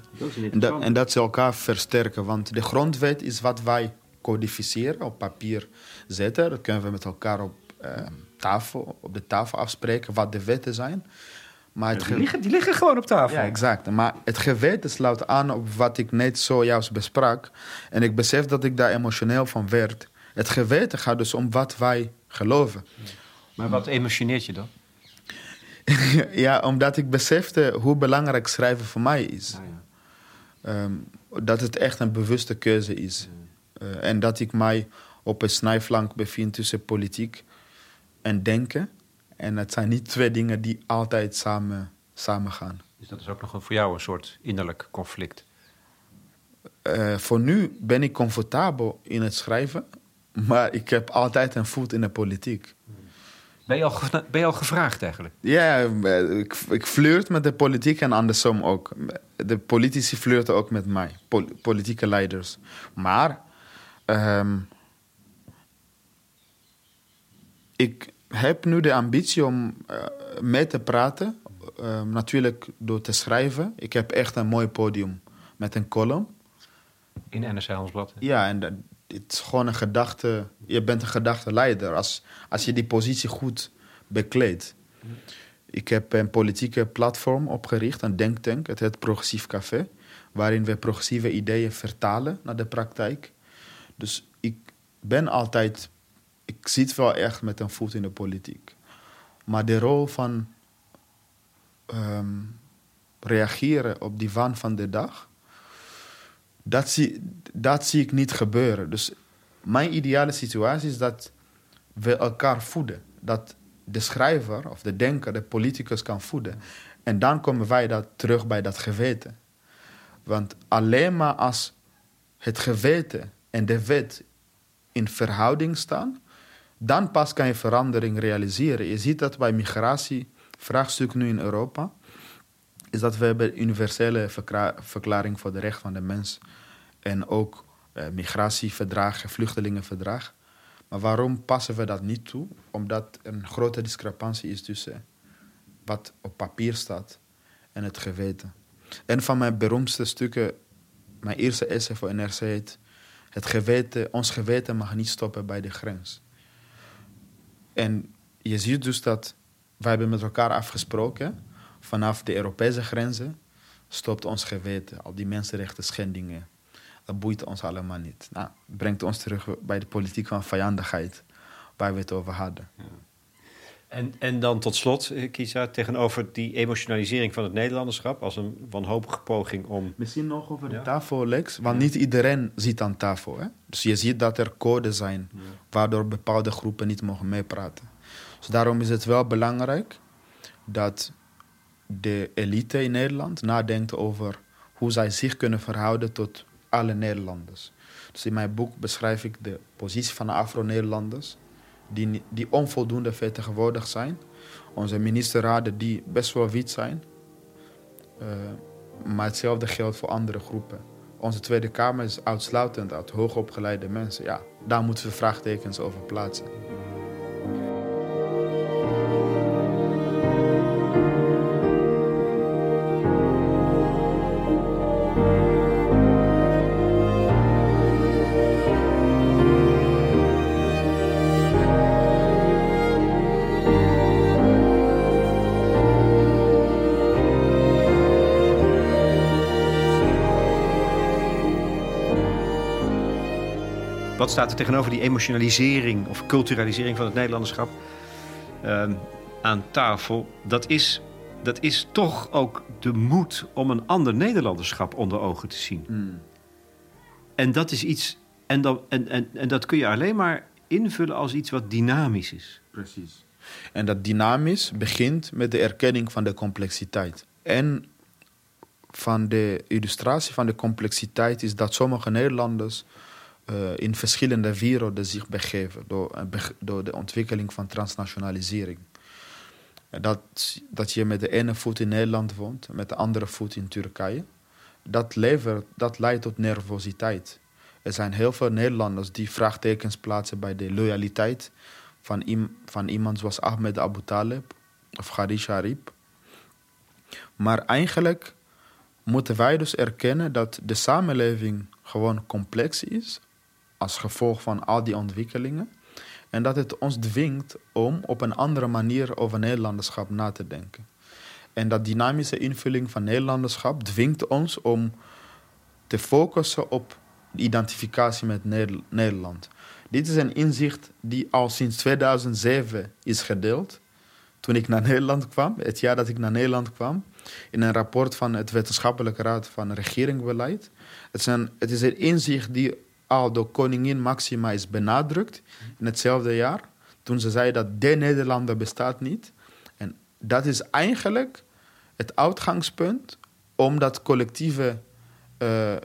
En dat, en dat ze elkaar versterken. Want de grondwet is wat wij codificeren, op papier zetten. Dat kunnen we met elkaar op, eh, tafel, op de tafel afspreken, wat de wetten zijn. Maar het die, ge- liggen, die liggen gewoon op tafel. Ja, exact. Maar het geweten sluit aan op wat ik net zojuist besprak. En ik besef dat ik daar emotioneel van werd. Het geweten gaat dus om wat wij geloven. Maar wat emotioneert je dan? ja, omdat ik besefte hoe belangrijk schrijven voor mij is. Ehm, dat het echt een bewuste keuze is. Eh, en dat ik mij op een snijflank bevind tussen politiek en denken. En het zijn niet twee dingen die altijd samen, samen gaan. Dus dat is ook nog een- voor jou een soort innerlijk conflict. Eh, voor nu ben ik comfortabel in het schrijven, maar ik heb altijd een voet in de politiek. Ben je al, ben je al gevraagd eigenlijk? Ja, ik, ik flirt met de politiek en andersom ook. De politici flirten ook met mij, pol- politieke leiders. Maar ehm, ik heb nu de ambitie om eh, mee te praten. Ehm, natuurlijk door te schrijven. Ik heb echt een mooi podium met een column. In NRC Handelsblad. Ja, en het is gewoon een gedachte. Je bent een gedachtenleider als, als je die positie goed bekleedt. Ik heb een politieke platform opgericht, een denktank. Het heet Progressief Café. Waarin we progressieve ideeën vertalen naar de praktijk. Dus ik ben altijd. Ik zit wel echt met een voet in de politiek. Maar de rol van ehm, reageren op die waan van de dag dat zie, dat zie ik niet gebeuren. Dus mijn ideale situatie is dat we elkaar voeden. Dat de schrijver of de denker de politicus kan voeden. En dan komen wij dat terug bij dat geweten. Want alleen maar als het geweten en de wet in verhouding staan, dan pas kan je verandering realiseren. Je ziet dat bij migratievraagstuk nu in Europa, is dat we hebben universele verkra- verklaring voor de rechten van de mens en ook eh, migratieverdrag, vluchtelingenverdrag. Maar waarom passen we dat niet toe? Omdat er een grote discrepantie is tussen wat op papier staat en het geweten. Een van mijn beroemdste stukken, mijn eerste essay voor NRC heet... Het geweten, ons geweten mag niet stoppen bij de grens. En je ziet dus dat wij hebben met elkaar afgesproken... vanaf de Europese grenzen stopt ons geweten. Al die mensenrechten schendingen. Dat boeit ons allemaal niet. Nou, brengt ons terug bij de politiek van vijandigheid... waar we het over hadden. En, en dan tot slot, eh, Kisa, tegenover die emotionalisering van het Nederlanderschap... als een wanhopige poging om... Misschien nog over de Ja. tafel, Lex. Want niet iedereen zit aan tafel. Hè? Dus je ziet dat er codes zijn waardoor bepaalde groepen niet mogen meepraten. Dus daarom is het wel belangrijk dat de elite in Nederland nadenkt over hoe zij zich kunnen verhouden tot alle Nederlanders. Dus in mijn boek beschrijf ik de positie van de Afro-Nederlanders, die, die onvoldoende vertegenwoordigd zijn. Onze ministerraden die best wel wit zijn. Eh, maar hetzelfde geldt voor andere groepen. Onze Tweede Kamer is uitsluitend uit hoogopgeleide mensen. Ja, daar moeten we vraagtekens over plaatsen. Wat staat er tegenover die emotionalisering of culturalisering van het Nederlanderschap ehm, aan tafel? Dat is, dat is toch ook de moed om een ander Nederlanderschap onder ogen te zien. En dat is iets. En, dan, en, en, en dat kun je alleen maar invullen als iets wat dynamisch is. Precies. En dat dynamisch begint met de erkenning van de complexiteit. En van de illustratie van de complexiteit is dat sommige Nederlanders eh, in verschillende werelden zich begeven door, eh, door de ontwikkeling van transnationalisering. Dat, dat je met de ene voet in Nederland woont, met de andere voet in Turkije, dat, levert, dat leidt tot nervositeit. Er zijn heel veel Nederlanders die vraagtekens plaatsen bij de loyaliteit van, van iemand zoals Ahmed Abu Talib of Gharib Harib. Maar eigenlijk moeten wij dus erkennen dat de samenleving gewoon complex is als gevolg van al die ontwikkelingen. En dat het ons dwingt om op een andere manier over Nederlanderschap na te denken. En dat dynamische invulling van Nederlanderschap dwingt ons om te focussen op de identificatie met Neder- Nederland. Dit is een inzicht die al sinds 2007 is gedeeld. Toen ik naar Nederland kwam, het jaar dat ik naar Nederland kwam, in een rapport van het Wetenschappelijke Raad van Regeringsbeleid. Het een, het is een inzicht die door koningin Maxima is benadrukt in hetzelfde jaar. Toen ze zei dat de Nederlander bestaat niet. En dat is eigenlijk het uitgangspunt om dat collectieve. eh,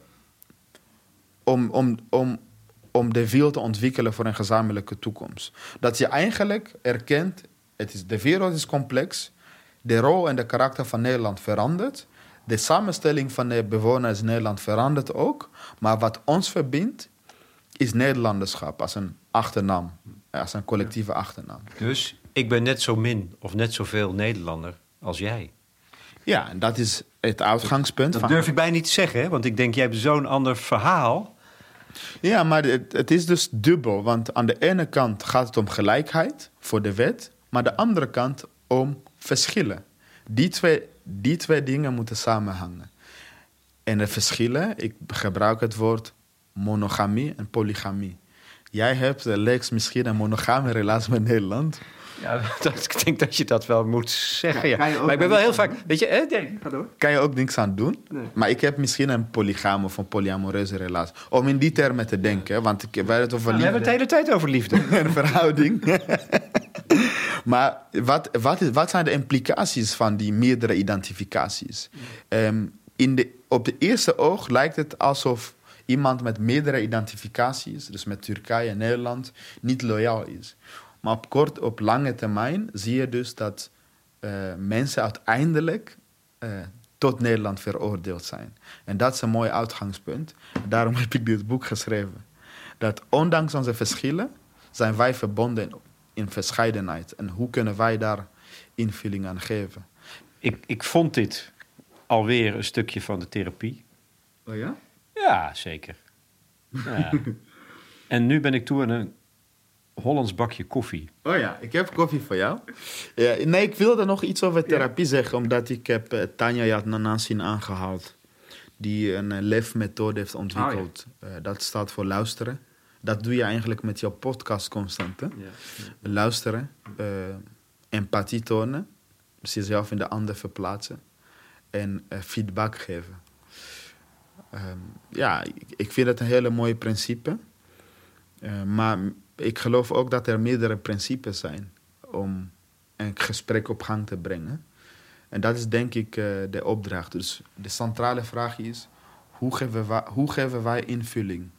om, om, om, om de wiel te ontwikkelen voor een gezamenlijke toekomst. Dat je eigenlijk erkent, het is, de wereld is complex, de rol en de karakter van Nederland verandert, de samenstelling van de bewoners in Nederland verandert ook, maar wat ons verbindt is Nederlanderschap als een achternaam, als een collectieve achternaam. Dus ik ben net zo min of net zoveel Nederlander als jij. Ja, en dat is het uitgangspunt. Dat van- durf ik bijna niet te zeggen, hè? want ik denk, jij hebt zo'n ander verhaal. Ja, maar het, het is dus dubbel. Want aan de ene kant gaat het om gelijkheid voor de wet, maar aan de andere kant om verschillen. Die twee, die twee dingen moeten samenhangen. En de verschillen, ik gebruik het woord monogamie en polygamie. Jij hebt, eh, Lex, misschien een monogame relatie met Nederland. Ja, dat, ik denk dat je dat wel moet zeggen. Ja, Maar ik ben wel heel vaak. Weet je, hè? Nee, ga door. Kan je ook niks aan doen. Maar ik heb misschien een polygame of een polyamoreuze relatie. Om in die termen te denken, want ik wij hebben het over We hebben liefde. het de hele tijd over liefde. een verhouding. maar wat, wat, is, wat zijn de implicaties van die meerdere identificaties? Ehm, in de, op de eerste oog lijkt het alsof iemand met meerdere identificaties, dus met Turkije en Nederland, niet loyaal is. Maar op kort, op lange termijn zie je dus dat eh, mensen uiteindelijk eh, tot Nederland veroordeeld zijn. En dat is een mooi uitgangspunt. Daarom heb ik dit boek geschreven. Dat ondanks onze verschillen zijn wij verbonden in verscheidenheid. En hoe kunnen wij daar invulling aan geven? ik, ik vond dit alweer een stukje van de therapie. Oh ja? Ja, zeker. Ja. en nu ben ik toe aan een Hollands bakje koffie. Oh ja, ik heb koffie voor jou. Ja, nee, ik wilde nog iets over therapie zeggen, omdat ik heb eh, Tanja Yatnanasin aangehaald. Die een uh, LEF-methode heeft ontwikkeld. Eh, dat staat voor luisteren. Dat doe je eigenlijk met jouw podcast constant. Hè? Luisteren, eh, empathie tonen, dus jezelf in de ander verplaatsen en eh, feedback geven. Ehm, ja, ik, vind het een hele mooie principe. Eh, maar ik geloof ook dat er meerdere principes zijn om een gesprek op gang te brengen. En dat is denk ik eh, de opdracht. Dus de centrale vraag is: hoe geven wij, hoe geven wij invulling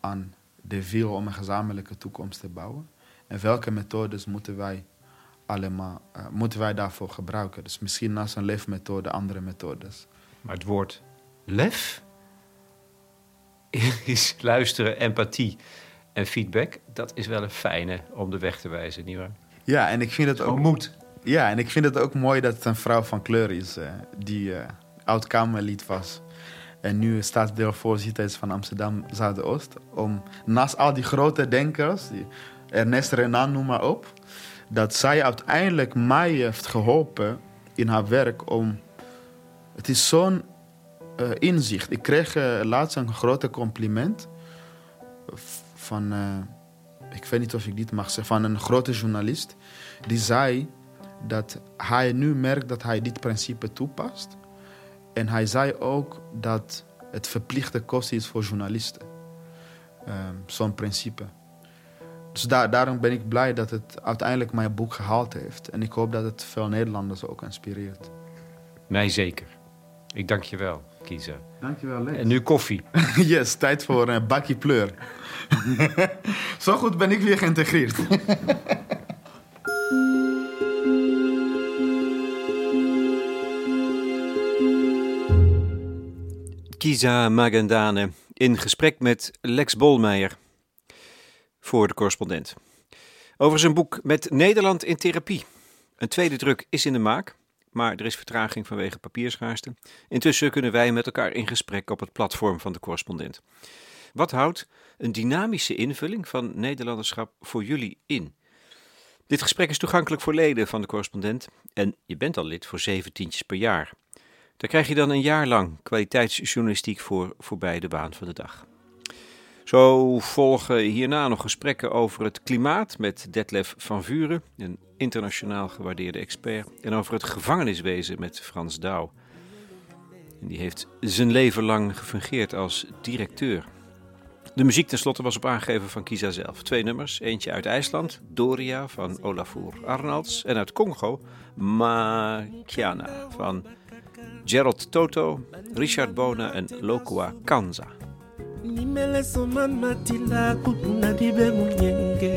aan de wil om een gezamenlijke toekomst te bouwen? En welke methodes moeten wij, allemaal, eh, moeten wij daarvoor gebruiken? Dus misschien naast een leefmethode andere methodes. Maar het woord lef is luisteren, empathie en feedback. Dat is wel een fijne om de weg te wijzen, nietwaar? Ja, en ik vind het ook. Moed. Ja, en ik vind het ook mooi dat het een vrouw van kleur is, eh, die eh oud-Kamerlid was. En nu staatsdeelvoorzitter is van Amsterdam Zuidoost. Om naast al die grote denkers, die Ernest Renan, noem maar op, dat zij uiteindelijk mij heeft geholpen in haar werk om. Het is zo'n eh, inzicht. Ik kreeg eh, laatst een grote compliment van, eh, ik weet niet of ik dit mag zeggen, van een grote journalist. Die zei dat hij nu merkt dat hij dit principe toepast. En hij zei ook dat het verplichte kost is voor journalisten. Ehm, Zo'n principe. Dus daar, daarom ben ik blij dat het uiteindelijk mijn boek gehaald heeft. En ik hoop dat het veel Nederlanders ook inspireert. Mij zeker. Ik dank je wel, Kiza. Dankjewel, Lex. En nu koffie. Yes, tijd voor een bakje pleur. Zo goed ben ik weer geïntegreerd. Kiza Magandane in gesprek met Lex Bolmeijer voor de correspondent. Over zijn boek Met Nederland in therapie. Een tweede druk is in de maak, maar er is vertraging vanwege papierschaarste. Intussen kunnen wij met elkaar in gesprek op het platform van de correspondent. Wat houdt een dynamische invulling van Nederlanderschap voor jullie in? Dit gesprek is toegankelijk voor leden van de correspondent en je bent al lid voor zeven tientjes per jaar. Daar krijg je dan een jaar lang kwaliteitsjournalistiek voor voorbij de baan van de dag. Zo volgen hierna nog gesprekken over het klimaat met Detlef van Vuren, een internationaal gewaardeerde expert, en over het gevangeniswezen met Frans Douw. En die heeft zijn leven lang gefungeerd als directeur. De muziek tenslotte was op aangegeven van Kisa zelf. Twee nummers, eentje uit IJsland, Doria van Olafur Arnalds, en uit Congo, Makiana van Gerald Toto, Richard Bona en Lokua Kanza. Nimele soman matila kutuna dibe munyenge